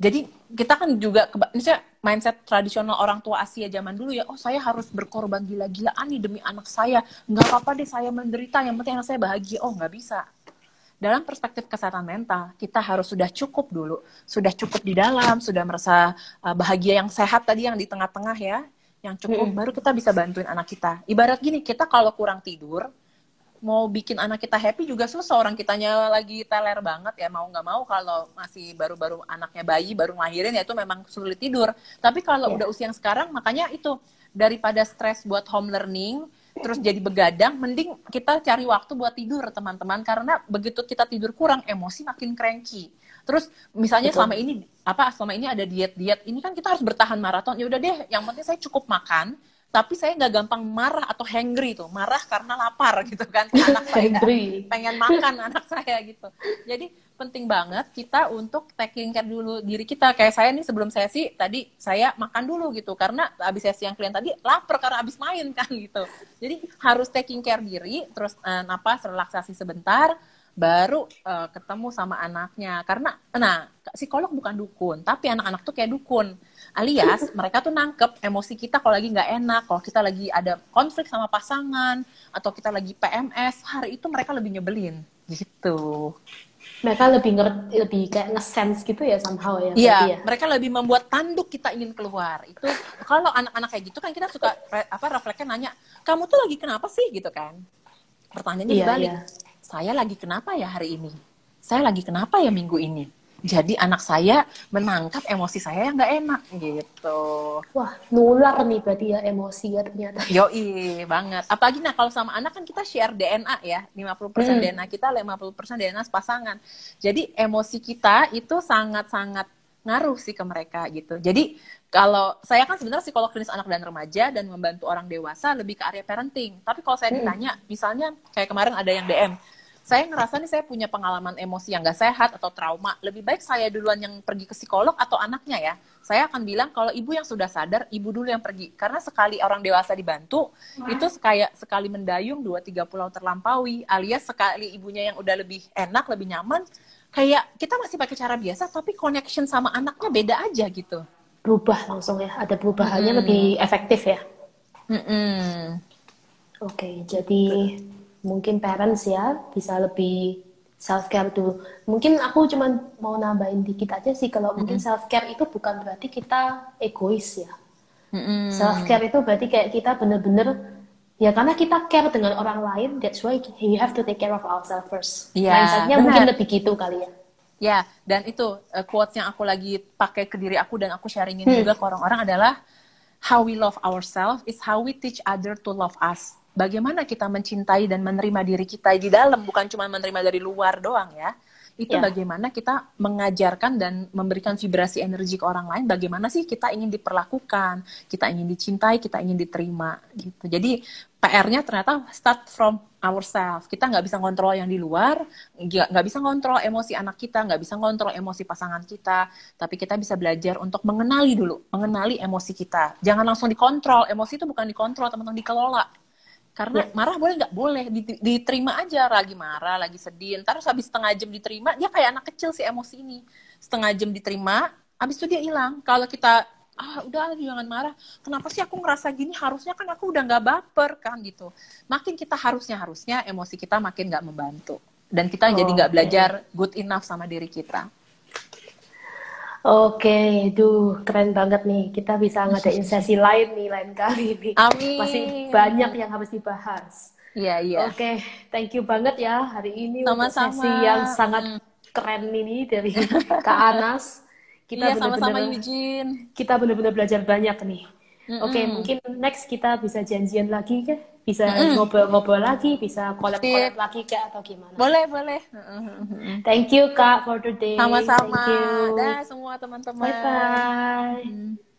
S2: Jadi kita kan juga, misalnya mindset tradisional orang tua Asia zaman dulu ya, oh saya harus berkorban gila-gilaan nih demi anak saya. Nggak apa-apa deh saya menderita, yang penting anak saya bahagia. Oh nggak bisa. Dalam perspektif kesehatan mental, kita harus sudah cukup dulu. Sudah cukup di dalam, sudah merasa uh, bahagia yang sehat tadi yang di tengah-tengah ya. Yang cukup,
S1: Mm-mm.
S2: baru kita bisa bantuin anak kita. Ibarat gini, kita kalau kurang tidur, mau bikin anak kita happy juga susah. Orang kitanya lagi teler banget ya mau nggak mau kalau masih baru-baru anaknya bayi baru ngelahirin ya itu memang sulit tidur. Tapi kalau
S1: Iya.
S2: udah usia yang sekarang makanya itu daripada stres buat home learning terus jadi begadang mending kita cari waktu buat tidur teman-teman. Karena begitu kita tidur kurang emosi makin cranky. Terus misalnya
S1: Betul.
S2: selama ini apa selama ini ada diet-diet ini kan kita harus bertahan maraton. Ya udah deh yang penting saya cukup makan tapi saya nggak gampang marah atau hangry tuh. Marah karena lapar gitu kan anak saya pengen makan anak saya gitu. Jadi penting banget kita untuk taking care dulu diri kita. Kayak saya nih sebelum sesi tadi saya makan dulu gitu. Karena abis sesi yang klien tadi lapar karena abis main kan gitu. Jadi harus taking care diri terus eh, napas relaksasi sebentar baru eh, ketemu sama anaknya karena nah psikolog bukan dukun tapi anak-anak tuh kayak dukun alias mereka tuh nangkep emosi kita kalau lagi nggak enak kalau kita lagi ada konflik sama pasangan atau kita lagi PMS hari itu mereka lebih nyebelin gitu
S1: mereka lebih ngerti lebih kayak nge-sense gitu ya somehow ya
S2: Iya,
S1: ya.
S2: mereka lebih membuat tanduk kita ingin keluar. Itu kalau anak-anak kayak gitu kan kita suka re- apa refleksnya nanya, "Kamu tuh lagi kenapa sih?" gitu kan. Pertanyaannya
S1: Iya,
S2: dibalik.
S1: iya.
S2: Saya lagi kenapa ya hari ini? Saya lagi kenapa ya minggu ini? Jadi anak saya menangkap emosi saya yang nggak enak gitu.
S1: wah nular nih berarti ya emosi ya ternyata
S2: Yoi, banget. Apalagi nah kalau sama anak kan kita share DNA ya. 50%
S1: Hmm.
S2: DNA kita, 50% DNA pasangan. Jadi emosi kita itu sangat-sangat ngaruh sih ke mereka gitu. Jadi kalau saya kan sebenarnya psikolog klinis anak dan remaja dan membantu orang dewasa lebih ke area parenting. Tapi kalau saya
S1: Hmm.
S2: ditanya, misalnya kayak kemarin ada yang DM, saya ngerasa nih saya punya pengalaman emosi yang gak sehat atau trauma. Lebih baik saya duluan yang pergi ke psikolog atau anaknya ya. Saya akan bilang kalau ibu yang sudah sadar, ibu dulu yang pergi. Karena sekali orang dewasa dibantu, itu kayak sekali mendayung dua tiga pulau terlampaui. Alias sekali ibunya yang udah lebih enak, lebih nyaman, kayak kita masih pakai cara biasa, tapi connection sama anaknya beda aja gitu.
S1: berubah langsung ya ada perubahannya
S2: Hmm.
S1: lebih efektif ya
S2: Mm-mm.
S1: Oke, jadi mungkin parents ya bisa lebih self care dulu. Mungkin aku cuma mau nambahin dikit aja sih kalau mungkin self care itu bukan berarti kita egois ya.
S2: Mm-mm.
S1: Self care itu berarti kayak kita bener-bener ya karena kita care dengan orang lain, that's why we have to take care of ourselves first.
S2: Iya,
S1: Mindsetnya
S2: benar.
S1: mungkin lebih gitu kali ya.
S2: Ya, dan itu uh, quotes yang aku lagi pakai ke diri aku dan aku sharingin
S1: Hmm.
S2: juga ke orang-orang adalah how we love ourselves is how we teach other to love us. Bagaimana kita mencintai dan menerima diri kita di dalam, bukan cuma menerima dari luar doang ya. Itu
S1: Ya.
S2: bagaimana kita mengajarkan dan memberikan vibrasi energi ke orang lain, bagaimana sih kita ingin diperlakukan, kita ingin dicintai, kita ingin diterima gitu. Jadi PR-nya ternyata start from ourselves. Kita nggak bisa ngontrol yang di luar, nggak nggak bisa ngontrol emosi anak kita, nggak bisa ngontrol emosi pasangan kita, tapi kita bisa belajar untuk mengenali dulu, mengenali emosi kita. Jangan langsung dikontrol. Emosi itu bukan dikontrol, teman-teman, dikelola. Karena
S1: Ya.
S2: marah boleh nggak? Boleh. Di- diterima aja, lagi marah, lagi sedih. Ntar habis setengah jam diterima, dia kayak anak kecil sih emosi ini. Setengah jam diterima, habis itu dia hilang. Kalau kita ah udah jangan marah kenapa sih aku ngerasa gini harusnya kan aku udah nggak baper kan gitu makin kita harusnya harusnya emosi kita makin nggak membantu dan kita jadi nggak belajar good enough sama diri kita
S1: Oke, duh keren banget nih. Kita bisa ngadain sesi lain nih lain kali nih.
S2: Amin.
S1: Masih banyak yang harus dibahas.
S2: iya iya
S1: Oke, thank you banget ya hari ini untuk
S2: Sama-sama.
S1: sesi yang sangat keren ini dari Kak Anas. Kita
S2: iya, sama-sama Eugene.
S1: kita benar-benar belajar banyak nih.
S2: Mm-mm.
S1: Oke, mungkin next kita bisa janjian lagi kan? Bisa ngobrol-ngobrol lagi, bisa collab-collab lagi kak atau gimana?
S2: Boleh, boleh.
S1: Thank you kak for today.
S2: Sama-sama.
S1: Thank you.
S2: Dah semua teman-teman.
S1: Bye bye.
S2: Hmm.